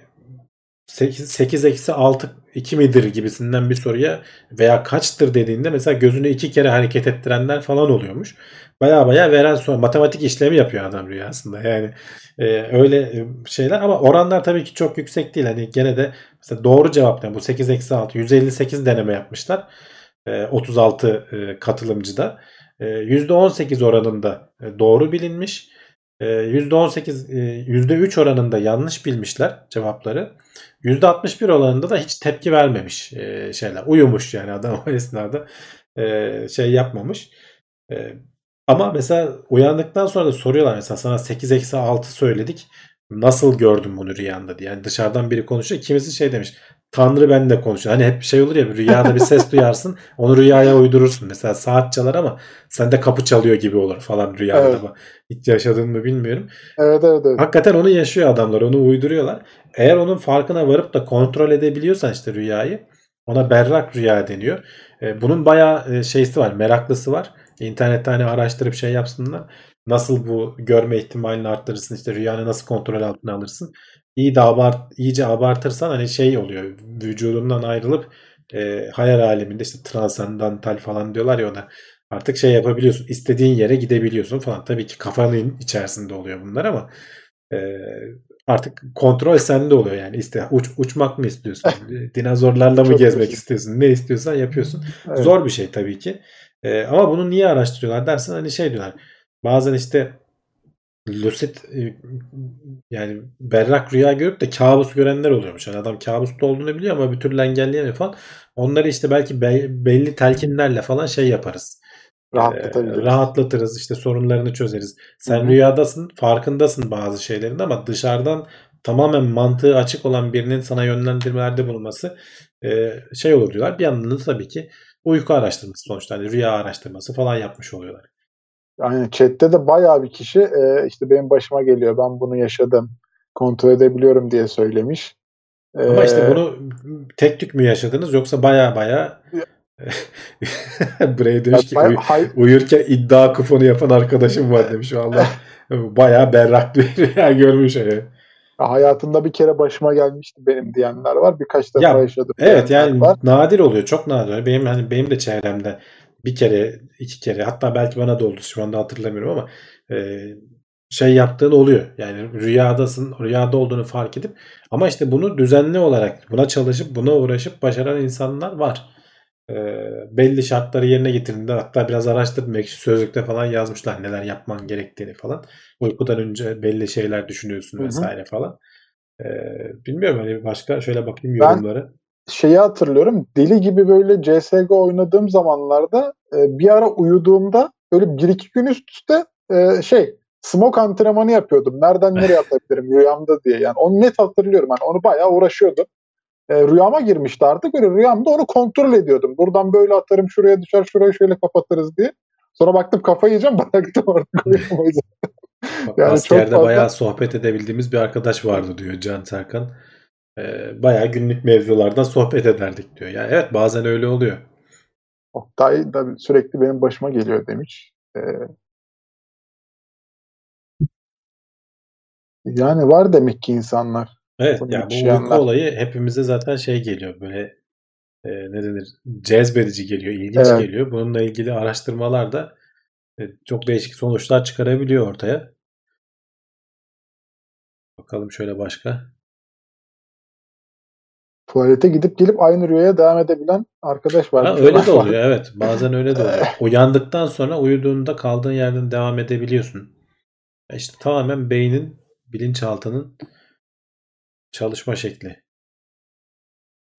8, 8 eksi 6 2 midir gibisinden bir soruya veya kaçtır dediğinde mesela gözünü iki kere hareket ettirenler falan oluyormuş. Baya baya veren sonra matematik işlemi yapıyor adam rüyasında. Yani e, öyle şeyler ama oranlar tabii ki çok yüksek değil. Hani gene de mesela doğru cevap yani bu 8 eksi 6 158 deneme yapmışlar. E, 36 e, katılımcıda. E, %18 oranında e, doğru bilinmiş. %18, ee, %3 e, oranında yanlış bilmişler cevapları. %61 oranında da hiç tepki vermemiş e, şeyler. Uyumuş yani adam o esnada e, şey yapmamış. Ama mesela uyandıktan sonra da soruyorlar mesela sana 8 eksi 6 söyledik. Nasıl gördün bunu rüyanda diye. Yani dışarıdan biri konuşuyor. Kimisi şey demiş. Tanrı ben de konuşuyor. Hani hep bir şey olur ya rüyada bir ses duyarsın. Onu rüyaya uydurursun. Mesela saat çalar ama sende kapı çalıyor gibi olur falan rüyada. Evet. Evet. Hiç yaşadın mı bilmiyorum. Evet evet evet. Hakikaten onu yaşıyor adamlar. Onu uyduruyorlar. Eğer onun farkına varıp da kontrol edebiliyorsan işte rüyayı ona berrak rüya deniyor. E, bunun bayağı e, şeysi var. Meraklısı var. İnternette hani araştırıp şey yapsınlar. Nasıl bu görme ihtimalini arttırırsın işte rüyanı nasıl kontrol altına alırsın. İyi de abart, iyice abartırsan hani şey oluyor. Vücudundan ayrılıp e, hayal aleminde işte transandantal falan diyorlar ya ona. Artık şey yapabiliyorsun. istediğin yere gidebiliyorsun falan. Tabii ki kafanın içerisinde oluyor bunlar ama e, artık kontrol sende oluyor yani. İşte uç, uçmak mı istiyorsun? Dinozorlarla mı gezmek güzel. istiyorsun? Ne istiyorsan yapıyorsun. Evet. Zor bir şey tabii ki. Ee, ama bunu niye araştırıyorlar dersen hani şey diyorlar. Bazen işte lucid e, yani berrak rüya görüp de kabus görenler oluyormuş. Yani adam kabusta olduğunu biliyor ama bir türlü engelleyemiyor falan. Onları işte belki be- belli telkinlerle falan şey yaparız. Rahatlatabiliriz. rahatlatırız işte sorunlarını çözeriz. Sen Hı hı. rüyadasın farkındasın bazı şeylerin ama dışarıdan tamamen mantığı açık olan birinin sana yönlendirmelerde bulunması e, şey olur diyorlar. Bir yandan da tabii ki uyku araştırması sonuçta hani rüya araştırması falan yapmış oluyorlar. Yani chatte de bayağı bir kişi e, işte benim başıma geliyor ben bunu yaşadım kontrol edebiliyorum diye söylemiş. Ama işte Ee, bunu tek tük mü yaşadınız yoksa baya baya Bray demiş ki bayağı- uy- hay- uyurken iddia kuponu yapan arkadaşım var demiş. Valla baya berrak bir rüya görmüş. Yani. hayatımda bir kere başıma gelmişti benim diyenler var. Birkaç defa Ya, yaşadım Evet yani var. nadir oluyor. Çok nadir. Benim hani benim de çevremde bir kere, iki kere hatta belki bana da oldu şu anda hatırlamıyorum ama e, şey yaptığın oluyor. Yani rüyadasın, rüyada olduğunu fark edip ama işte bunu düzenli olarak buna çalışıp buna uğraşıp başaran insanlar var. E, belli şartları yerine getirdiğinde hatta biraz araştırdım. Ekşi Sözlük'te falan yazmışlar neler yapman gerektiğini falan. Uykudan önce belli şeyler düşünüyorsun Hı hı. vesaire falan. E, bilmiyorum hani başka şöyle bakayım Ben- yorumları. Şeyi hatırlıyorum. Deli gibi böyle CSGO oynadığım zamanlarda e, bir ara uyuduğumda böyle bir iki gün üst üste e, şey smoke antrenmanı yapıyordum. Nereden nereye atabilirim rüyamda diye. Yani onu net hatırlıyorum. Yani onu bayağı uğraşıyordum. E, rüyama girmişti artık. Böyle rüyamda onu kontrol ediyordum. Buradan böyle atarım şuraya düşer şurayı şöyle kapatırız diye. Sonra baktım kafayı yiyeceğim bıraktım artık. Bak, Yani askerde fazla- bayağı sohbet edebildiğimiz bir arkadaş vardı diyor Can Serkan. Ee, bayağı günlük mevzulardan sohbet ederdik diyor. Yani evet bazen öyle oluyor. Oktay da sürekli benim başıma geliyor demiş. Ee, yani var demek ki insanlar. Evet Bunu yani bu uyku olayı hepimize zaten şey geliyor böyle e, ne denir cezbedici geliyor, ilginç Evet. geliyor. Bununla ilgili araştırmalar da e, çok değişik sonuçlar çıkarabiliyor ortaya. Bakalım şöyle başka. Tuvalete gidip gelip aynı rüyaya devam edebilen arkadaş var. Ha, öyle de oluyor evet. Bazen öyle de oluyor. Uyandıktan sonra uyuduğunda kaldığın yerden devam edebiliyorsun. İşte tamamen beynin, bilinçaltının çalışma şekli.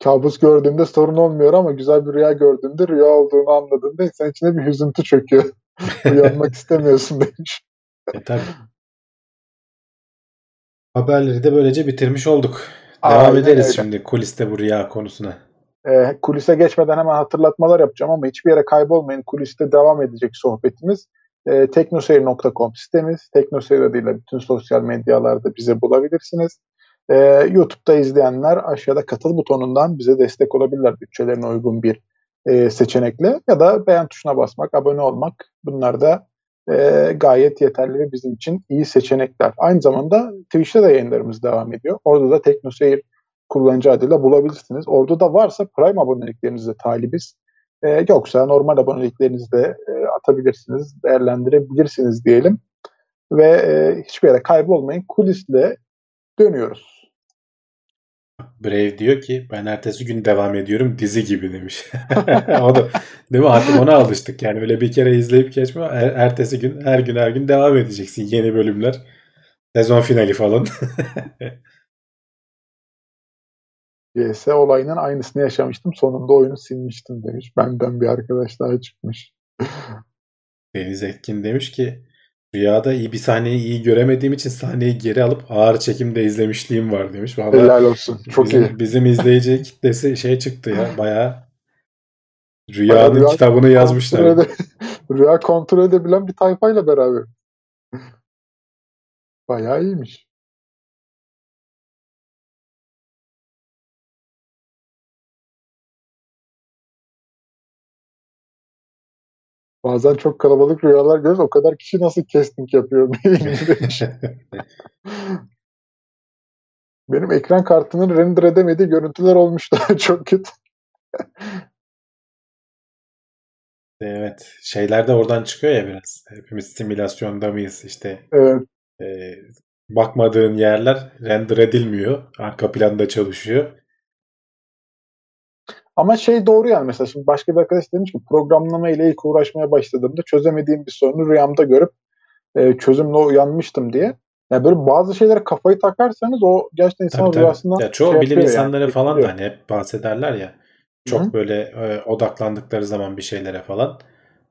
Kabus gördüğünde sorun olmuyor ama güzel bir rüya gördüğünde rüya olduğunu anladığında insan içine bir hüzüntü çöküyor. Uyanmak istemiyorsun demiş. E tabii. Haberleri de böylece bitirmiş olduk. Devam Aynen ederiz öyle. şimdi kuliste bu rüya konusuna. Ee, kulise geçmeden hemen hatırlatmalar yapacağım ama hiçbir yere kaybolmayın. Kuliste devam edecek sohbetimiz. Ee, teknoseyir.com sitemiz. Teknoseyir adıyla bütün sosyal medyalarda bizi bulabilirsiniz. Ee, YouTube'da izleyenler aşağıda katıl butonundan bize destek olabilirler. Bütçelerine uygun bir e, seçenekle ya da beğen tuşuna basmak, abone olmak bunlar da e, gayet yeterli ve bizim için iyi seçenekler. Aynı zamanda Twitch'te de yayınlarımız devam ediyor. Orada da Teknoseyir kullanıcı adıyla bulabilirsiniz. Orada da varsa Prime aboneliklerinizde talibiz. Ee, yoksa normal aboneliklerinizi de e, atabilirsiniz, değerlendirebilirsiniz diyelim. Ve e, hiçbir yere kaybolmayın. Kulisle dönüyoruz. Brave diyor ki ben ertesi gün devam ediyorum dizi gibi demiş. o da değil mi? Artık ona alıştık. Yani öyle bir kere izleyip geçme. Er- ertesi gün her gün her gün devam edeceksin. Yeni bölümler. Sezon finali falan. CS olayının aynısını yaşamıştım. Sonunda oyunu silmiştim demiş. Benden bir arkadaş daha çıkmış. Deniz Etkin demiş ki rüyada iyi bir sahneyi iyi göremediğim için sahneyi geri alıp ağır çekimde izlemişliğim var demiş. Vallahi Helal olsun. Çok bizim, iyi. bizim izleyici kitlesi şey çıktı ya bayağı rüyanın Rüya kitabını yazmışlar. Kontrol ede- Rüya kontrol edebilen bir tayfayla beraber. Bayağı iyiymiş. Bazen çok kalabalık rüyalar görürüz. O kadar kişi nasıl casting yapıyor demiş. Benim ekran kartının render edemediği görüntüler olmuştu. çok kötü. Evet. Şeyler de oradan çıkıyor ya biraz. Hepimiz simülasyonda mıyız işte. Evet. e, bakmadığın yerler render edilmiyor. Arka planda çalışıyor. Ama şey doğru yani mesela şimdi başka bir arkadaş demiş ki programlama ile ilk uğraşmaya başladığımda çözemediğim bir sorunu rüyamda görüp e, çözümle uyanmıştım diye. Yani böyle bazı şeylere kafayı takarsanız o gerçekten insan Tabii, tabii. rüyasından Ya çoğu şey bilim yapıyor yani, insanları falan da hani hep bahsederler ya. Çok Hı hı. böyle e, odaklandıkları zaman bir şeylere falan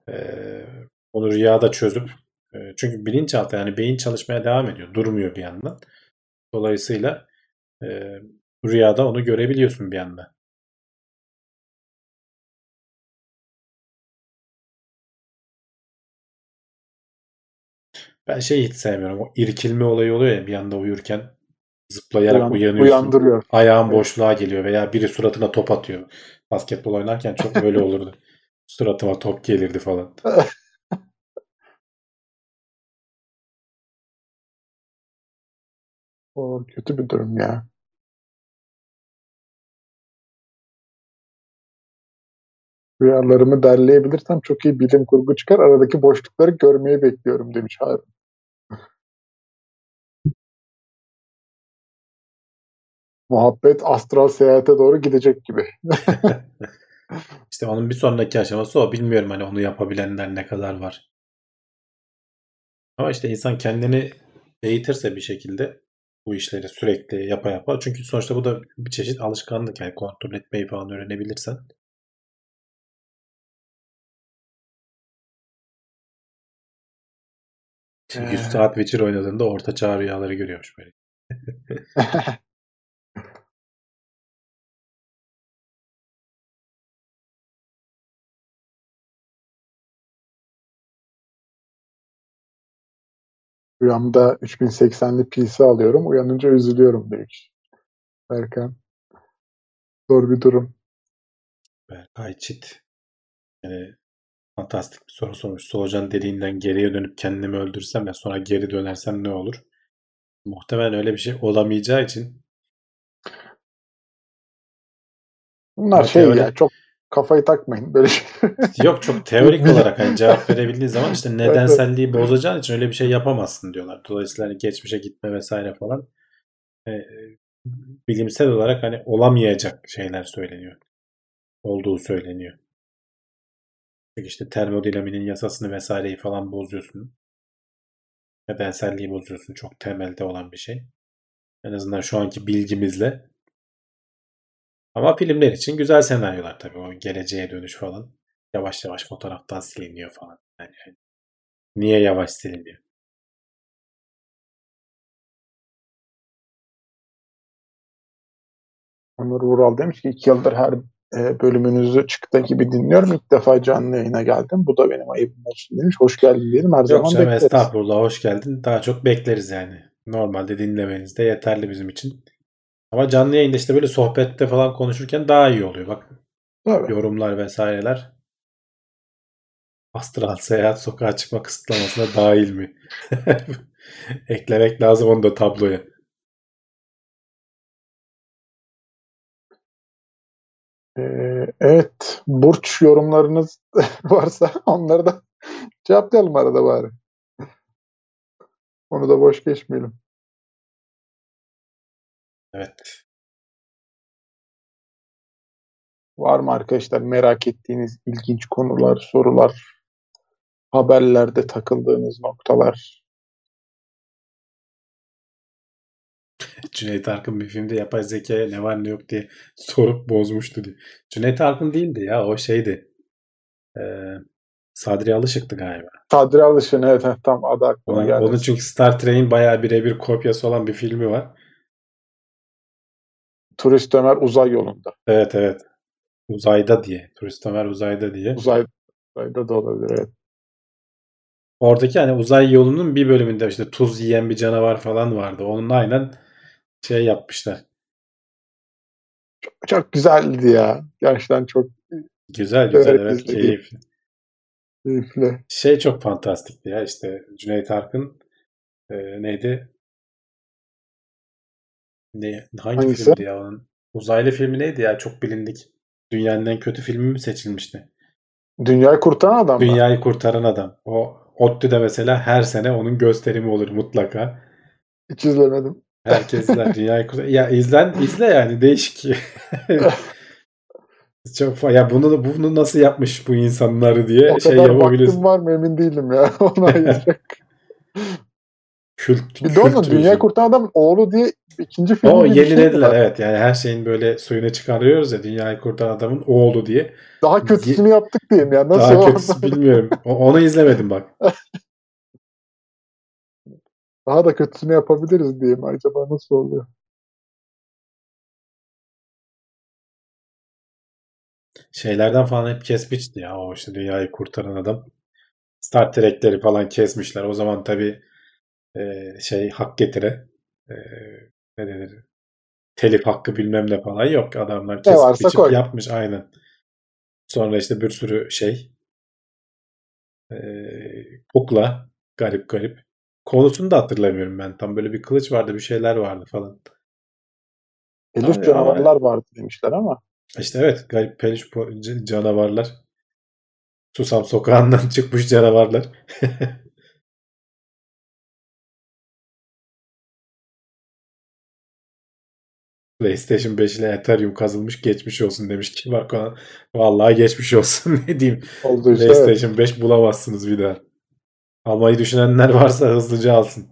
e, onu rüyada çözüp e, çünkü bilinçaltı yani beyin çalışmaya devam ediyor. Durmuyor bir yandan. Dolayısıyla e, rüyada onu görebiliyorsun bir anda. Ben şeyi hiç sevmiyorum. O irkilme olayı oluyor ya bir anda uyurken zıplayarak Uyan- uyanıyorsun. uyandırıyor. Ayağın Evet. boşluğa geliyor veya biri suratına top atıyor. Basketbol oynarken çok öyle olurdu. Suratıma top gelirdi falan. O kötü bir durum ya. Rüyalarımı derleyebilirsem çok iyi bilim kurgu çıkar. Aradaki boşlukları görmeyi bekliyorum demiş Harun. Muhabbet astral seyahate doğru gidecek gibi. İşte onun bir sonraki aşaması o. Bilmiyorum hani onu yapabilenler ne kadar var. Ama işte insan kendini eğitirse bir şekilde bu işleri sürekli yapa yapa. Çünkü sonuçta bu da bir çeşit alışkanlık. Yani kontrol etmeyi falan öğrenebilirsen. Şimdi 100 Ee. saat Witcher oynadığında orta çağ rüyaları görüyormuş böyle. Rüyamda 3080'li PC alıyorum. Uyanınca üzülüyorum demiş. Erkan. Zor bir durum. Berkay Çit. Yani fantastik bir soru sormuş. Solucan deliğinden geriye dönüp kendimi öldürsem ve sonra geri dönersem ne olur? Muhtemelen öyle bir şey olamayacağı için Bunlar Ama şey teori- ya çok kafayı takmayın böyle şey. yok çok teorik olarak hani cevap verebildiği zaman işte nedenselliği bozacağın için öyle bir şey yapamazsın diyorlar. Dolayısıyla hani geçmişe gitme vesaire falan e, bilimsel olarak hani olamayacak şeyler söyleniyor. Olduğu söyleniyor. Çünkü işte termodinaminin yasasını vesaireyi falan bozuyorsun. Nedenselliği bozuyorsun. Çok temelde olan bir şey. En azından şu anki bilgimizle. Ama filmler için güzel senaryolar tabii. O geleceğe dönüş falan. Yavaş yavaş fotoğraftan siliniyor falan. Yani hani niye yavaş siliniyor? Onur Vural demiş ki iki yıldır her e, bölümünüzü çıktı gibi dinliyorum. İlk defa canlı yayına geldim. Bu da benim ayıbım olsun demiş. Hoş geldin diyelim. Her Yok zaman canım bekleriz. estağfurullah hoş geldin. Daha çok bekleriz yani. Normalde dinlemeniz de yeterli bizim için. Ama canlı yayında işte böyle sohbette falan konuşurken daha iyi oluyor. Bak Tabii. yorumlar vesaireler astral seyahat sokağa çıkma kısıtlamasına dahil mi? Eklemek lazım onu da tabloya. Evet. Burç yorumlarınız varsa onları da cevaplayalım arada bari. Onu da boş geçmeyelim. Evet. Var mı arkadaşlar merak ettiğiniz ilginç konular, sorular, haberlerde takıldığınız noktalar? Cüneyt Arkın bir filmde yapay zekaya ne var ne yok diye sorup bozmuştu diye. Cüneyt Arkın değildi ya o şeydi. Ee, Sadri Alışık'tı galiba. Sadri Alışın evet tam adı aklıma Onun, geldi. onun çünkü Star Trek'in bayağı birebir kopyası olan bir filmi var. Turist Ömer uzay yolunda. Evet evet. Uzayda diye. Turist Ömer Uzayda diye. Uzay, uzayda da olabilir evet. Oradaki hani uzay yolunun bir bölümünde işte tuz yiyen bir canavar falan vardı. Onunla aynen şey yapmışlar. Çok güzeldi ya. Gerçekten çok Güzel güzel Evet, keyifli. keyifli. Şey çok fantastikti ya işte Cüneyt Arkın e, neydi? Ne, hangi Hangisi? filmdi ya onun? Uzaylı filmi neydi ya? Çok bilindik. Dünyanın en kötü filmi mi seçilmişti? Dünyayı kurtaran adam mı? Dünyayı kurtaran adam. O ODTÜ'de mesela her sene onun gösterimi olur mutlaka. Hiç izlemedim. Herkes izler. Kurtar. Ya izlen izle yani değişik. Çok ya bunu bunu nasıl yapmış bu insanları diye O şey vaktim var mı emin değilim ya. Ona ayıracak. Kült, bir de onun bir Kurtaran Adam'ın oğlu diye ikinci film. O şey yenilediler evet. Yani her şeyin böyle suyunu çıkarıyoruz ya Dünyayı kurtaran adamın oğlu diye. Daha kötüsünü yaptık diyeyim ya. Nasıl Daha kötüsü bilmiyorum. Onu izlemedim bak. Daha da kötüsünü yapabiliriz diyeyim. Acaba nasıl oluyor? Şeylerden falan hep kesmişti ya o işte dünyayı kurtaran adam. Star Trek'leri falan kesmişler. O zaman tabii e, şey hak getire e, ne denir? Telif hakkı bilmem ne falan yok. Adamlar kesip varsa biçip koy. yapmış aynen. Sonra işte bir sürü şey e, kukla garip garip. Konusunu da hatırlamıyorum ben. Tam böyle bir kılıç vardı bir şeyler vardı falan. Elif Abi, canavarlar vardı demişler ama. İşte evet garip peluş canavarlar. Susam sokağından çıkmış canavarlar. PlayStation 5 ile Ethereum kazılmış geçmiş olsun demiş ki Conan. Vallahi geçmiş olsun ne diyeyim. Oldu işte. evet. PlayStation 5 bulamazsınız bir daha. Almayı düşünenler varsa hızlıca alsın.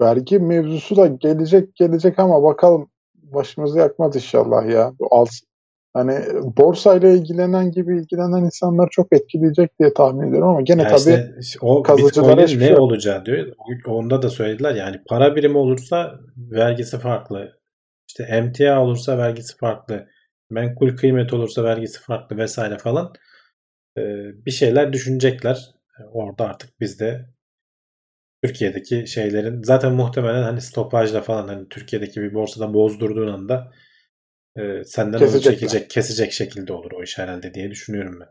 Vergi mevzusu da gelecek gelecek ama bakalım başımızı yakmaz inşallah ya. Bu alsın. Hani borsayla ilgilenen gibi ilgilenen insanlar çok etkileyecek diye tahmin ediyorum ama gene Ya tabii işte o kazıcılara hiçbir ne şey olacağı diyor. Onda da söylediler yani para birimi olursa vergisi farklı. İşte emtia olursa vergisi farklı. Menkul kıymet olursa vergisi farklı vesaire falan. Bir şeyler düşünecekler. Orada artık biz de Türkiye'deki şeylerin zaten muhtemelen hani stopajla falan hani Türkiye'deki bir borsada bozdurduğun anda e, senden onu çekecek, kesecek şekilde olur o iş herhalde diye düşünüyorum ben.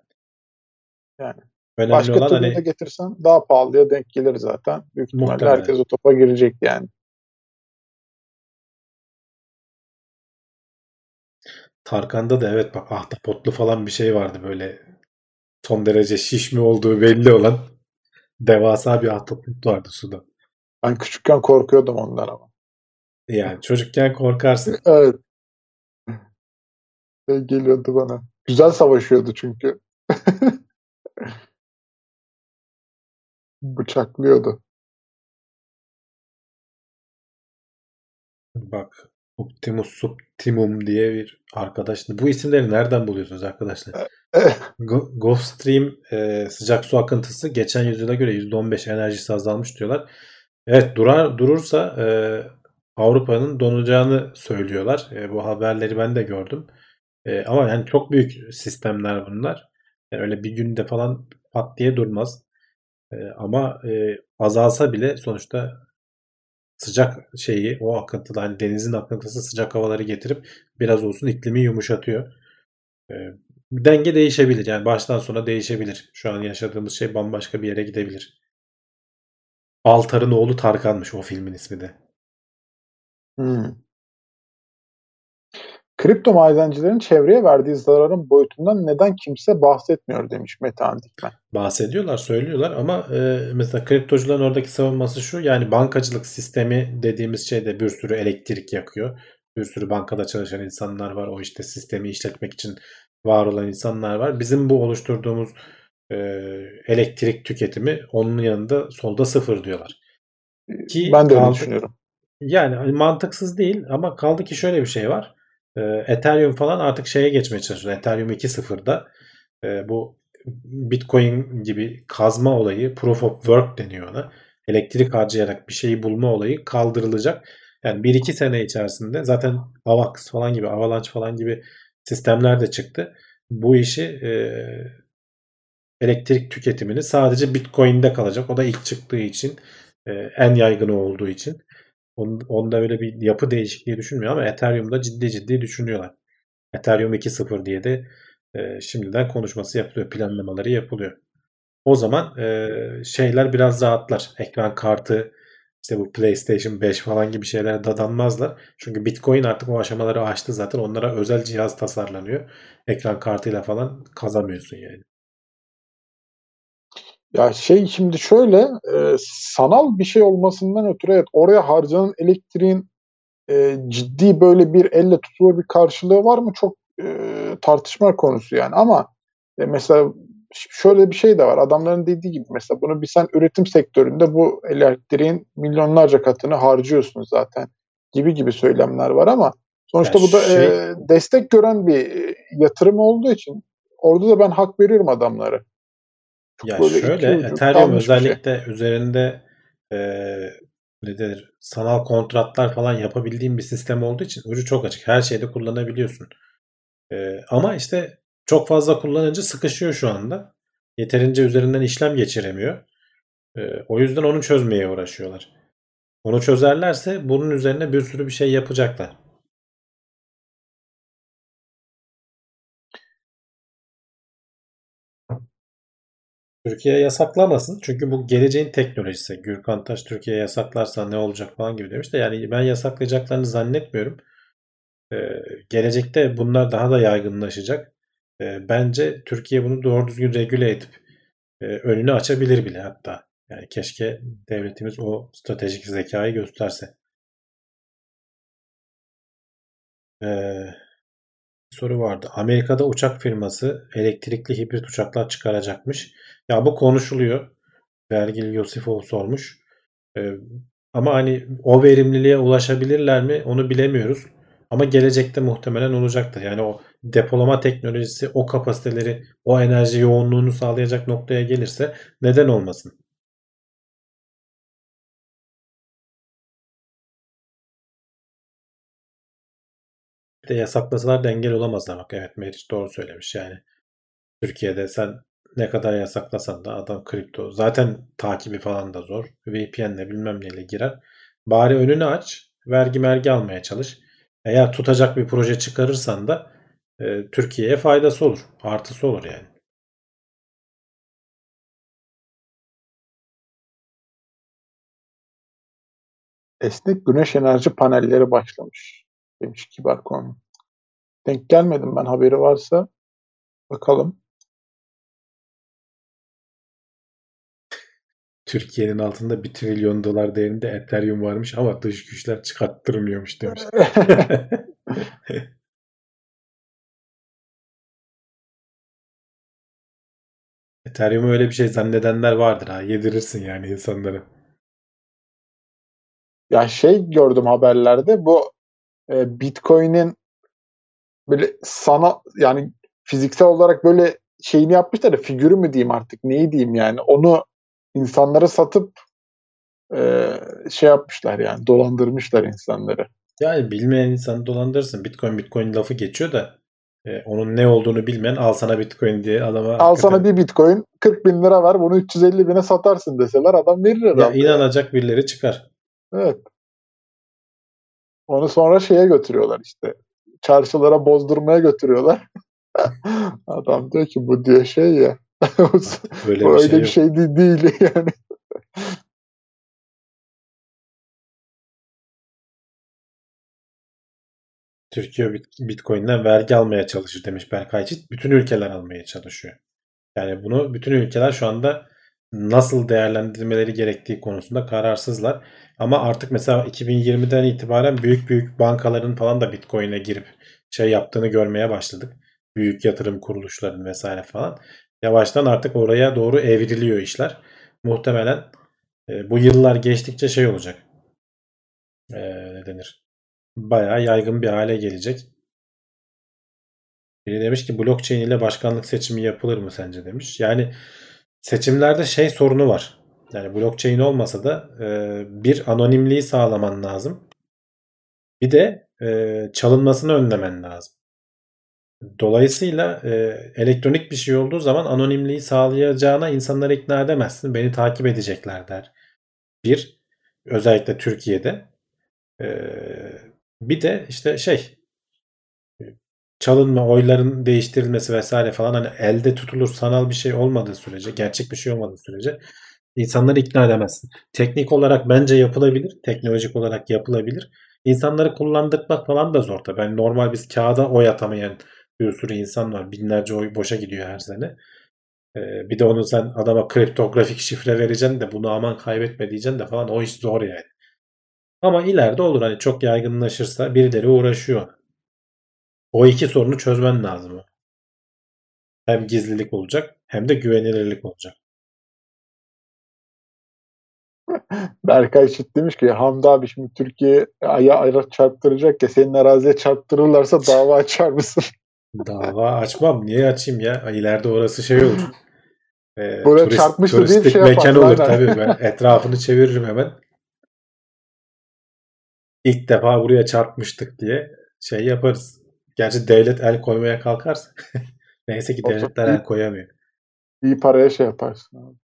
Yani. Önemli başka olan türlü hani de getirsen daha pahalıya denk gelir zaten. Büyük ihtimalle herkes o topa girecek yani. Tarkan'da da evet bak ahtapotlu falan bir şey vardı böyle son derece şişme olduğu belli olan devasa bir ahtapot vardı suda. Ben küçükken korkuyordum ondan ama. Yani çocukken korkarsın. Evet. Şey geliyordu bana. Güzel savaşıyordu çünkü. Bıçaklıyordu. Bak Optimus Subtimum diye bir arkadaş. Bu isimleri nereden buluyorsunuz arkadaşlar? Go- Gulf Stream e, sıcak su akıntısı geçen yüzyıla göre %15 enerjisi azalmış diyorlar. Evet durar durursa e, Avrupa'nın donacağını söylüyorlar. E, bu haberleri ben de gördüm. E, ama yani çok büyük sistemler bunlar. Yani öyle bir günde falan pat diye durmaz. E, ama e, azalsa bile sonuçta sıcak şeyi o akıntıda hani denizin akıntısı sıcak havaları getirip biraz olsun iklimi yumuşatıyor. E, denge değişebilir. Yani baştan sona değişebilir. Şu an yaşadığımız şey bambaşka bir yere gidebilir. Altar'ın oğlu Tarkan'mış o filmin ismi de. Hmm. Kripto madencilerin çevreye verdiği zararın boyutundan neden kimse bahsetmiyor demiş Metehan Dikmen. bahsediyorlar, söylüyorlar ama e, mesela kriptocuların oradaki savunması şu yani bankacılık sistemi dediğimiz şeyde bir sürü elektrik yakıyor. Bir sürü bankada çalışan insanlar var. O işte sistemi işletmek için var olan insanlar var. Bizim bu oluşturduğumuz e, elektrik tüketimi onun yanında solda sıfır diyorlar. Ki ben de öyle kaldı- düşünüyorum. Yani mantıksız değil ama kaldı ki şöyle bir şey var. Ee, Ethereum falan artık şeye geçmeye çalışıyor. Ethereum 2.0'da e, bu Bitcoin gibi kazma olayı Proof of Work deniyor ona. Elektrik harcayarak bir şeyi bulma olayı kaldırılacak. Yani 1-2 sene içerisinde zaten AVAX falan gibi, Avalanche falan gibi sistemler de çıktı. Bu işi e, elektrik tüketimini sadece Bitcoin'de kalacak. O da ilk çıktığı için e, en yaygını olduğu için. Onda öyle bir yapı değişikliği düşünmüyor ama Ethereum'da ciddi ciddi düşünüyorlar. Ethereum 2.0 diye de e, şimdiden konuşması yapılıyor, planlamaları yapılıyor. O zaman e, şeyler biraz rahatlar. Ekran kartı, işte bu PlayStation 5 falan gibi şeylere dadanmazlar. Çünkü Bitcoin artık o aşamaları aştı zaten. Onlara özel cihaz tasarlanıyor. Ekran kartıyla falan kazamıyorsun yani. Ya şey şimdi şöyle e, sanal bir şey olmasından ötürü evet oraya harcanan elektriğin e, ciddi böyle bir elle tutulur bir karşılığı var mı? Çok e, tartışma konusu yani. Ama e, mesela şöyle bir şey de var. Adamların dediği gibi mesela bunu bir sen üretim sektöründe bu elektriğin milyonlarca katını harcıyorsun zaten gibi gibi söylemler var ama sonuçta yani bu da şey... e, destek gören bir yatırım olduğu için orada da ben hak veriyorum adamlara. Ya şöyle Ethereum özellikle şey. üzerinde e, ne denir sanal kontratlar falan yapabildiğim bir sistem olduğu için ucu çok açık. Her şeyde kullanabiliyorsun. E, ama işte çok fazla kullanınca sıkışıyor şu anda. Yeterince üzerinden işlem geçiremiyor. E, o yüzden onu çözmeye uğraşıyorlar. Onu çözerlerse bunun üzerine bir sürü bir şey yapacaklar. Türkiye yasaklamasın. Çünkü bu geleceğin teknolojisi. Gürkan Taş Türkiye yasaklarsa ne olacak falan gibi demiş de yani ben yasaklayacaklarını zannetmiyorum. Ee, gelecekte bunlar daha da yaygınlaşacak. Ee, bence Türkiye bunu doğru düzgün regüle edip e, önünü açabilir bile hatta. Yani keşke devletimiz o stratejik zekayı gösterse. Ee, soru vardı. Amerika'da uçak firması elektrikli hibrit uçaklar çıkaracakmış. Ya bu konuşuluyor. Vergil Yosifov sormuş. Ee, ama hani o verimliliğe ulaşabilirler mi onu bilemiyoruz. Ama gelecekte muhtemelen olacaktır. Yani o depolama teknolojisi o kapasiteleri, o enerji yoğunluğunu sağlayacak noktaya gelirse neden olmasın? De yasaklasalar da engel olamazlar bak. Evet Meriç doğru söylemiş yani. Türkiye'de sen ne kadar yasaklasan da adam kripto. Zaten takibi falan da zor. VPN'le bilmem neyle girer. Bari önünü aç. Vergi mergi almaya çalış. Eğer tutacak bir proje çıkarırsan da e, Türkiye'ye faydası olur. Artısı olur yani. Esnek güneş enerji panelleri başlamış demiş kibar konu. Denk gelmedim ben haberi varsa bakalım. Türkiye'nin altında bir trilyon dolar değerinde Ethereum varmış ama dış güçler çıkarttırmıyormuş demiş. Ethereum'u öyle bir şey zannedenler vardır ha. Yedirirsin yani insanları. Ya şey gördüm haberlerde bu e, Bitcoin'in böyle sana yani fiziksel olarak böyle şeyini yapmışlar da figürü mü diyeyim artık neyi diyeyim yani onu insanlara satıp e, şey yapmışlar yani dolandırmışlar insanları. Yani bilmeyen insanı dolandırırsın. Bitcoin Bitcoin lafı geçiyor da e, onun ne olduğunu bilmeyen al sana Bitcoin diye adama... Al sana bir Bitcoin 40 bin lira ver bunu 350 bine satarsın deseler adam verir herhalde. Ya inanacak birileri çıkar. Evet. Onu sonra şeye götürüyorlar işte. Çarşılara bozdurmaya götürüyorlar. adam diyor ki bu diyor şey ya Öyle bir öyle şey, bir şey değil, değil yani. Türkiye Bitcoin'den vergi almaya çalışır demiş Berkay Çit. Bütün ülkeler almaya çalışıyor. Yani bunu bütün ülkeler şu anda nasıl değerlendirmeleri gerektiği konusunda kararsızlar. Ama artık mesela 2020'den itibaren büyük büyük bankaların falan da Bitcoin'e girip şey yaptığını görmeye başladık. Büyük yatırım kuruluşlarının vesaire falan yavaştan artık oraya doğru evriliyor işler. Muhtemelen e, bu yıllar geçtikçe şey olacak. e, ne denir? Bayağı yaygın bir hale gelecek. Biri demiş ki blockchain ile başkanlık seçimi yapılır mı sence demiş. Yani seçimlerde şey sorunu var. Yani blockchain olmasa da e, bir anonimliği sağlaman lazım. Bir de e, çalınmasını önlemen lazım. Dolayısıyla e, elektronik bir şey olduğu zaman anonimliği sağlayacağına insanları ikna edemezsin. Beni takip edecekler der. Bir, özellikle Türkiye'de. E, bir de işte şey çalınma, oyların değiştirilmesi vesaire falan hani elde tutulur sanal bir şey olmadığı sürece, gerçek bir şey olmadığı sürece insanları ikna edemezsin. Teknik olarak bence yapılabilir, teknolojik olarak yapılabilir. İnsanları kullandırmak falan da zor tabii. Yani normal biz kağıda oy atamayan bir sürü insan var. Binlerce oy boşa gidiyor her sene. Ee, bir de onu sen adama kriptografik şifre vereceksin de bunu aman kaybetme diyeceksin de falan o iş zor yani. Ama ileride olur hani çok yaygınlaşırsa birileri uğraşıyor. O iki sorunu çözmen lazım. Hem gizlilik olacak hem de güvenilirlik olacak. Berkay Çit demiş ki Hamdi abi şimdi Türkiye aya araç çarptıracak ya senin araziye çarptırırlarsa dava açar mısın? Dava açmam. Niye açayım ya? İleride orası şey olur. Ee, Buraya turist, çarpmıştı turistik bir şey mekan olur tabii. Ben etrafını çeviririm hemen. İlk defa buraya çarpmıştık diye şey yaparız. Gerçi devlet el koymaya kalkarsa. Neyse ki devletler el koyamıyor. İyi paraya şey yaparsın abi.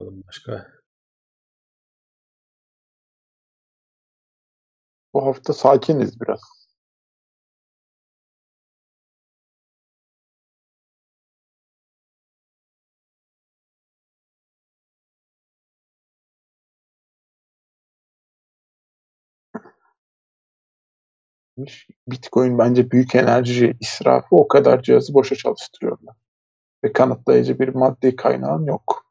Başka? Bu hafta sakiniz biraz. Bitcoin bence büyük enerji israfı o kadar cihazı boşa çalıştırıyorlar. Ve kanıtlayıcı bir maddi kaynağın yok.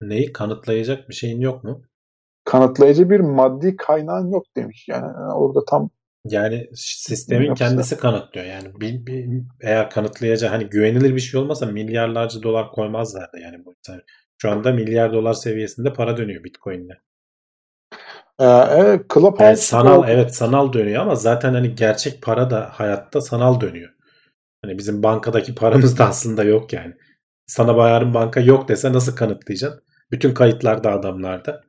Neyi kanıtlayacak bir şeyin yok mu? Kanıtlayıcı bir maddi kaynağın yok demiş. Yani orada tam yani sistemin Yoksa... kendisi kanıtlıyor. Yani bir, bir, eğer kanıtlayacak hani güvenilir bir şey olmasa milyarlarca dolar koymazlardı yani bu. Şu anda milyar dolar seviyesinde para dönüyor Bitcoin'de. Ee, evet, Clubhouse yani sanal o... evet sanal dönüyor ama zaten hani gerçek para da hayatta sanal dönüyor. Hani bizim bankadaki paramız da aslında yok yani. Sana bayarın banka yok dese nasıl kanıtlayacaksın? Bütün kayıtlar da adamlarda.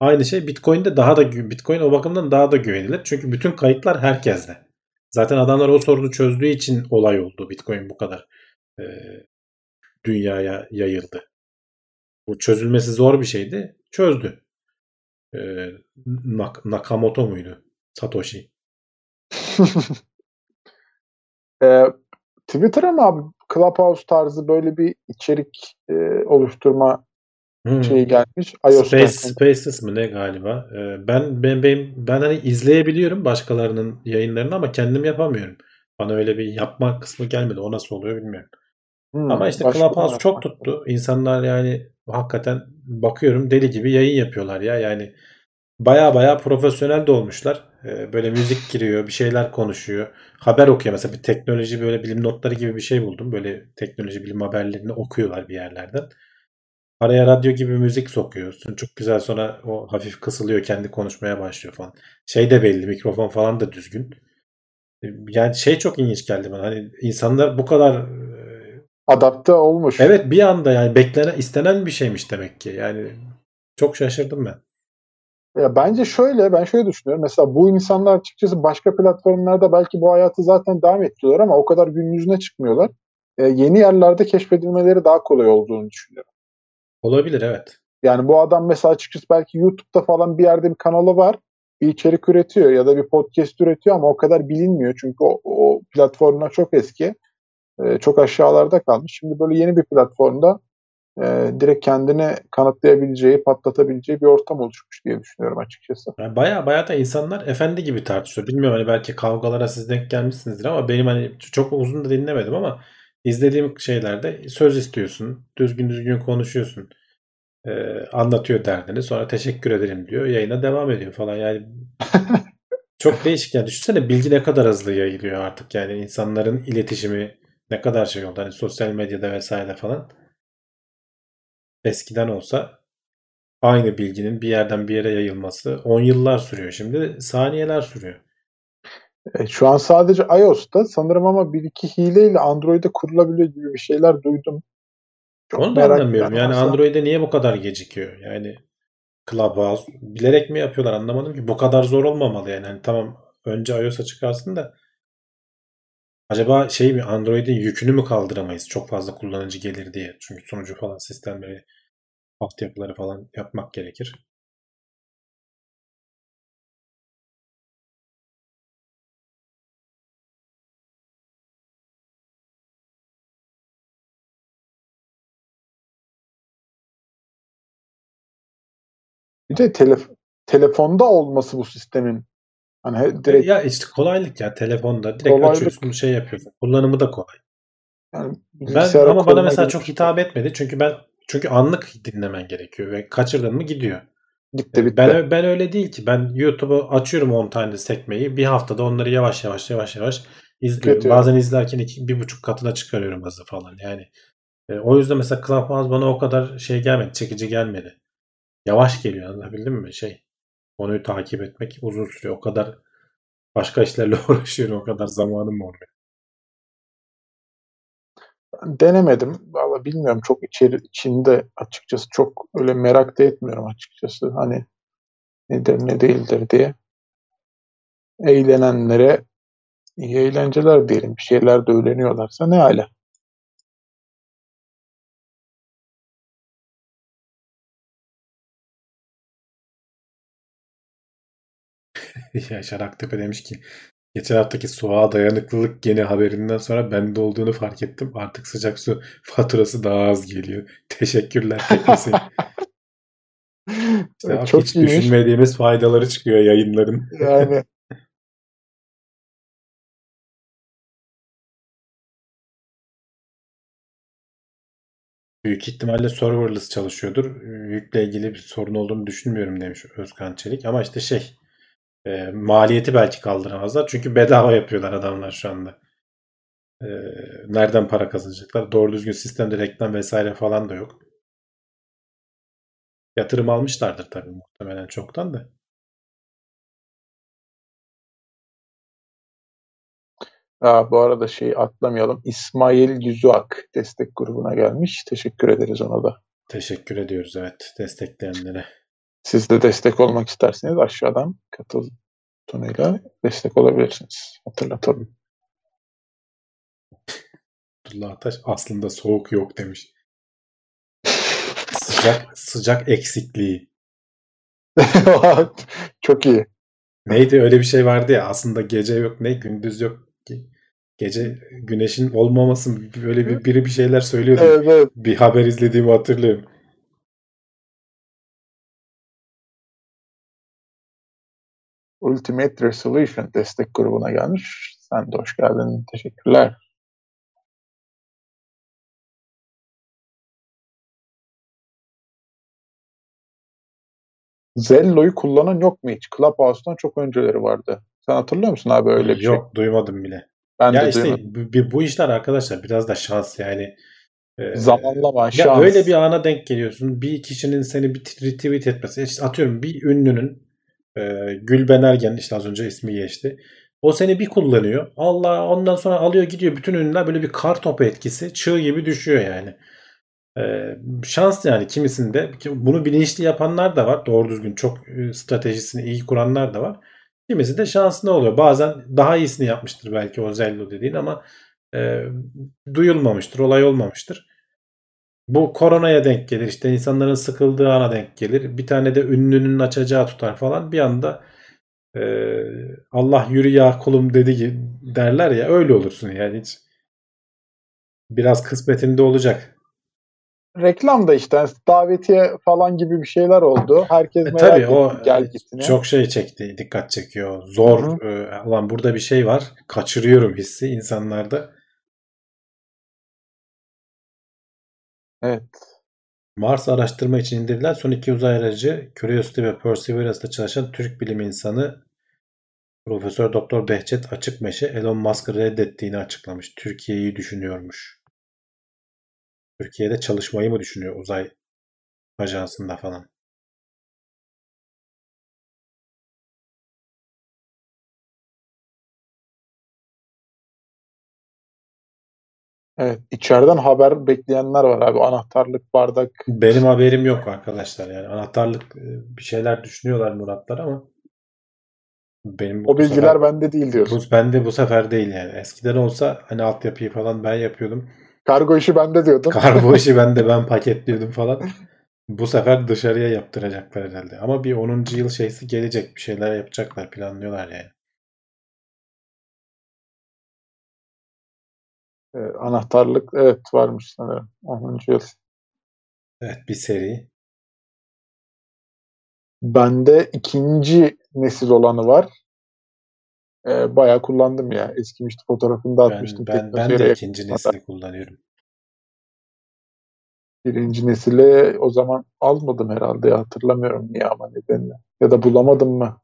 Aynı şey Bitcoin'de daha da Bitcoin o bakımdan daha da güvenilir. Çünkü bütün kayıtlar herkeste. Zaten adamlar o sorunu çözdüğü için olay oldu. Bitcoin bu kadar e, dünyaya yayıldı. Bu çözülmesi zor bir şeydi. Çözdü. E, Nak- Nakamoto muydu? Satoshi. e, Twitter'a mı abi Clubhouse tarzı böyle bir içerik e, oluşturma hmm. şeyi gelmiş. Space, Spaces mi ne galiba? Ee, ben ben ben ben hani izleyebiliyorum başkalarının yayınlarını ama kendim yapamıyorum. Bana öyle bir yapma kısmı gelmedi. O nasıl oluyor bilmiyorum. Hmm, ama işte Clubhouse çok tuttu. İnsanlar yani hakikaten bakıyorum deli gibi yayın yapıyorlar ya. Yani baya baya profesyonel de olmuşlar. Ee, böyle müzik giriyor, bir şeyler konuşuyor. Haber okuyor. Mesela bir teknoloji böyle bilim notları gibi bir şey buldum. Böyle teknoloji bilim haberlerini okuyorlar bir yerlerden. Araya radyo gibi müzik sokuyorsun. Çok güzel sonra o hafif kısılıyor. Kendi konuşmaya başlıyor falan. Şey de belli. Mikrofon falan da düzgün. Ee, yani şey çok ilginç geldi bana. Hani insanlar bu kadar adapte olmuş. Evet bir anda yani beklenen istenen bir şeymiş demek ki. Yani çok şaşırdım ben. Ya bence şöyle, ben şöyle düşünüyorum. Mesela bu insanlar açıkçası başka platformlarda belki bu hayatı zaten devam ettiriyorlar ama o kadar gün yüzüne çıkmıyorlar. E, yeni yerlerde keşfedilmeleri daha kolay olduğunu düşünüyorum. Olabilir evet. Yani bu adam mesela açıkçası belki YouTube'da falan bir yerde bir kanalı var. Bir içerik üretiyor ya da bir podcast üretiyor ama o kadar bilinmiyor. Çünkü o, o platformlar çok eski. E, çok aşağılarda kalmış. Şimdi böyle yeni bir platformda e, direkt kendini kanıtlayabileceği, patlatabileceği bir ortam oluşmuş diye düşünüyorum açıkçası. Yani baya baya da insanlar efendi gibi tartışıyor. Bilmiyorum hani belki kavgalara siz denk gelmişsinizdir ama benim hani çok uzun da dinlemedim ama izlediğim şeylerde söz istiyorsun. Düzgün düzgün konuşuyorsun. Ee, anlatıyor derdini. Sonra teşekkür ederim diyor. Yayına devam ediyor falan. Yani Çok değişik ya. Düşünsene bilgi ne kadar hızlı yayılıyor artık yani insanların iletişimi ne kadar şey oldu. Hani sosyal medyada vesaire falan. Eskiden olsa aynı bilginin bir yerden bir yere yayılması 10 yıllar sürüyor. Şimdi saniyeler sürüyor. E, şu an sadece iOS'ta sanırım ama bir iki hileyle Android'e kurulabiliyor gibi bir şeyler duydum. Çok Onu da merak anlamıyorum. Yani varsa- Android'e niye bu kadar gecikiyor? Yani Clubhouse bilerek mi yapıyorlar anlamadım ki. Bu kadar zor olmamalı yani. Hani tamam önce iOS'a çıkarsın da acaba şey mi Android'in yükünü mü kaldıramayız? Çok fazla kullanıcı gelir diye. Çünkü sunucu falan sistemleri altyapıları falan yapmak gerekir. Bir de telef- telefonda olması bu sistemin hani direkt Ya işte kolaylık ya telefonda direkt Kolaylık. açıyorsun şey yapıyorsun. Kullanımı da kolay. yani Ben ama bana mesela çok hitap etmedi. Çünkü ben çünkü anlık dinlemen gerekiyor ve kaçırdın mı gidiyor. gitti bitti. Ben ben öyle değil ki. Ben YouTube'u açıyorum 10 tane sekmeyi. Bir haftada onları yavaş yavaş yavaş yavaş izliyorum. Kötü. Bazen izlerken iki, bir buçuk katına çıkarıyorum hızı falan. Yani e, o yüzden mesela Clubhouse bana o kadar şey gelmedi. Çekici gelmedi. Yavaş geliyor anlatabildim mi? Şey konuyu takip etmek uzun sürüyor. O kadar başka işlerle uğraşıyorum. O kadar zamanım olmuyor. Denemedim. Valla bilmiyorum çok içeri içinde açıkçası çok öyle merak da etmiyorum açıkçası. Hani nedir ne değildir diye. Eğlenenlere iyi eğlenceler diyelim. Bir şeyler de öğreniyorlarsa ne hala. Yaşar Aktepe demiş ki geçen haftaki soğuğa dayanıklılık geni haberinden sonra bende olduğunu fark ettim. Artık sıcak su faturası daha az geliyor. Teşekkürler teknesi. İşte çok hiç iyiymiş. düşünmediğimiz faydaları çıkıyor yayınların. Yani Büyük ihtimalle serverless çalışıyordur. Yükle ilgili bir sorun olduğunu düşünmüyorum demiş Özkan Çelik. Ama işte şey e, maliyeti belki kaldıramazlar. Çünkü bedava yapıyorlar adamlar şu anda. E, nereden para kazanacaklar? Doğru düzgün sistemde reklam vesaire falan da yok. Yatırım almışlardır tabii muhtemelen çoktan da. Aa, bu arada şeyi atlamayalım. İsmail Yüzüak destek grubuna gelmiş. Teşekkür ederiz ona da. Teşekkür ediyoruz evet destekleyenlere. Siz de destek olmak isterseniz aşağıdan katıl butonuyla destek olabilirsiniz. Hatırlatalım. Abdullah Ataş aslında soğuk yok demiş. Sıcak sıcak eksikliği. Çok iyi. Neydi öyle bir şey vardı ya aslında gece yok ne gündüz yok ki. Gece güneşin olmaması böyle bir biri bir şeyler söylüyordu. Evet, evet. Bir haber izlediğimi hatırlıyorum. Ultimate Resolution destek grubuna gelmiş. Sen de hoş geldin. Teşekkürler. Zello'yu kullanan yok mu hiç? Clubhouse'dan çok önceleri vardı. Sen hatırlıyor musun abi öyle bir şey? Yok duymadım bile. Ben ya de işte duymadım. bu, bu- bu işler arkadaşlar biraz da şans yani. Ee, Zamanlama, Ya şans. öyle bir ana denk geliyorsun. Bir kişinin seni bir retweet etmesi. İşte atıyorum bir ünlünün e, Gülben Ergen işte az önce ismi geçti. O seni bir kullanıyor. Allah ondan sonra alıyor gidiyor. Bütün ünlüler böyle bir kar topu etkisi. Çığ gibi düşüyor yani. Ee, şans yani kimisinde. Bunu bilinçli yapanlar da var. Doğru düzgün çok e, stratejisini iyi kuranlar da var. Kimisi de şanslı oluyor. Bazen daha iyisini yapmıştır belki o Zello dediğin ama e, duyulmamıştır, olay olmamıştır. Bu koronaya denk gelir. işte insanların sıkıldığı ana denk gelir. Bir tane de ünlünün açacağı tutar falan. Bir anda e, Allah yürü ya kulum dedi ki derler ya öyle olursun yani hiç. Biraz kısmetinde olacak. Reklam da işte yani davetiye falan gibi bir şeyler oldu. Herkes E, merak tabii etti o gel gitine. çok şey çekti, dikkat çekiyor. Zor. E, ulan burada bir şey var. Kaçırıyorum hissi insanlarda. Evet. Mars araştırma için indirilen son iki uzay aracı Curiosity ve Perseverance'da çalışan Türk bilim insanı Profesör Doktor Behçet Açıkmeşe Elon Musk'ı reddettiğini açıklamış. Türkiye'yi düşünüyormuş. Türkiye'de çalışmayı mı düşünüyor uzay ajansında falan? Evet, içeriden haber bekleyenler var abi. Anahtarlık, bardak. Benim haberim yok arkadaşlar yani anahtarlık e, bir şeyler düşünüyorlar Muratlar ama benim O bilgiler sefer- bende değil diyorsun. bu bende bu sefer değil yani. Eskiden olsa hani altyapıyı falan ben yapıyordum. Kargo işi bende diyordun. Kargo işi bende ben paketliyordum falan. Bu sefer dışarıya yaptıracaklar herhalde. Ama bir 10. yıl şeysi gelecek. Bir şeyler yapacaklar, planlıyorlar yani. Ee, anahtarlık evet varmış sanırım. 10. yıl. Evet bir seri. Bende ikinci nesil olanı var. Ee, bayağı kullandım ya. Eskimişti fotoğrafını da Ben, atmıştım. ben, ben Teknoseyir'e de ikinci nesli kullanıyorum. Birinci nesile o zaman almadım herhalde ya. Hatırlamıyorum niye ama nedenle. Ya da bulamadım mı?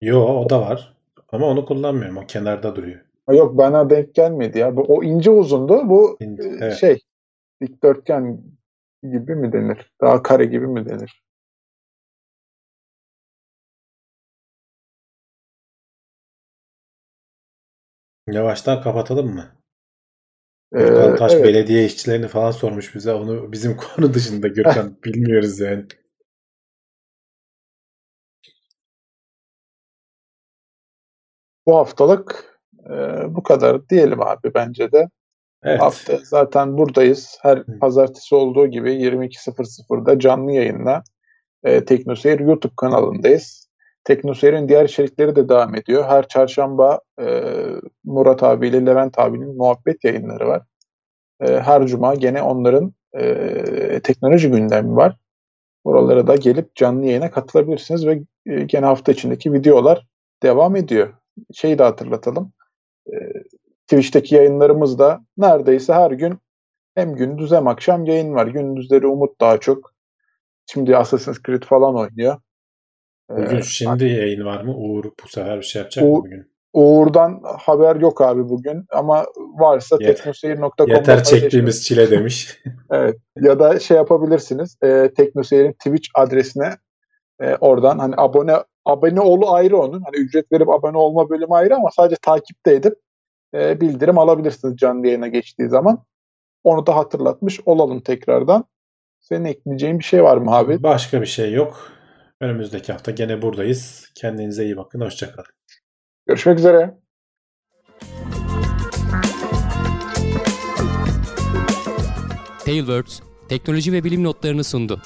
Yo o da var. Ama onu kullanmıyorum. O kenarda duruyor. Ha, yok bana denk gelmedi ya. Bu, o ince uzundu. Bu İnce, e, evet. şey dikdörtgen gibi mi denir? Daha kare gibi mi denir? Yavaştan kapatalım mı? Ee, Gürkan Taş evet. belediye işçilerini falan sormuş bize. Onu bizim konu dışında Gürkan bilmiyoruz yani. Bu haftalık e, bu kadar diyelim abi bence de. Evet. Hafta zaten buradayız. Her Hı. pazartesi olduğu gibi 22.00'da canlı yayınla e, Teknoseyir YouTube kanalındayız. Teknoseyir'in diğer içerikleri de devam ediyor. Her çarşamba e, Murat abiyle Levent abinin muhabbet yayınları var. E, her cuma gene onların e, teknoloji gündemi var. Oralara da gelip canlı yayına katılabilirsiniz ve e, gene hafta içindeki videolar devam ediyor. Şeyi de hatırlatalım. Twitch'teki yayınlarımız da neredeyse her gün hem gündüz hem akşam yayın var. Gündüzleri Umut daha çok. Şimdi Assassin's Creed falan oynuyor. E, Bugün şimdi yayın var mı? Uğur bu sefer bir şey yapacak Uğur- mı bugün? Uğur'dan haber yok abi bugün ama varsa Yeter- teknoseyir.com'da Yeter çektiğimiz çile demiş. Evet. Ya da şey yapabilirsiniz. E, Teknoseyir'in Twitch adresine e, oradan hani abone abone olu ayrı onun. Hani ücret verip abone olma bölümü ayrı ama sadece takipte edip e, bildirim alabilirsiniz canlı yayına geçtiği zaman. Onu da hatırlatmış olalım tekrardan. Senin ekleyeceğin bir şey var mı abi? Başka bir şey yok. Önümüzdeki hafta gene buradayız. Kendinize iyi bakın. Hoşçakalın. Görüşmek üzere. Tailwords teknoloji ve bilim notlarını sundu.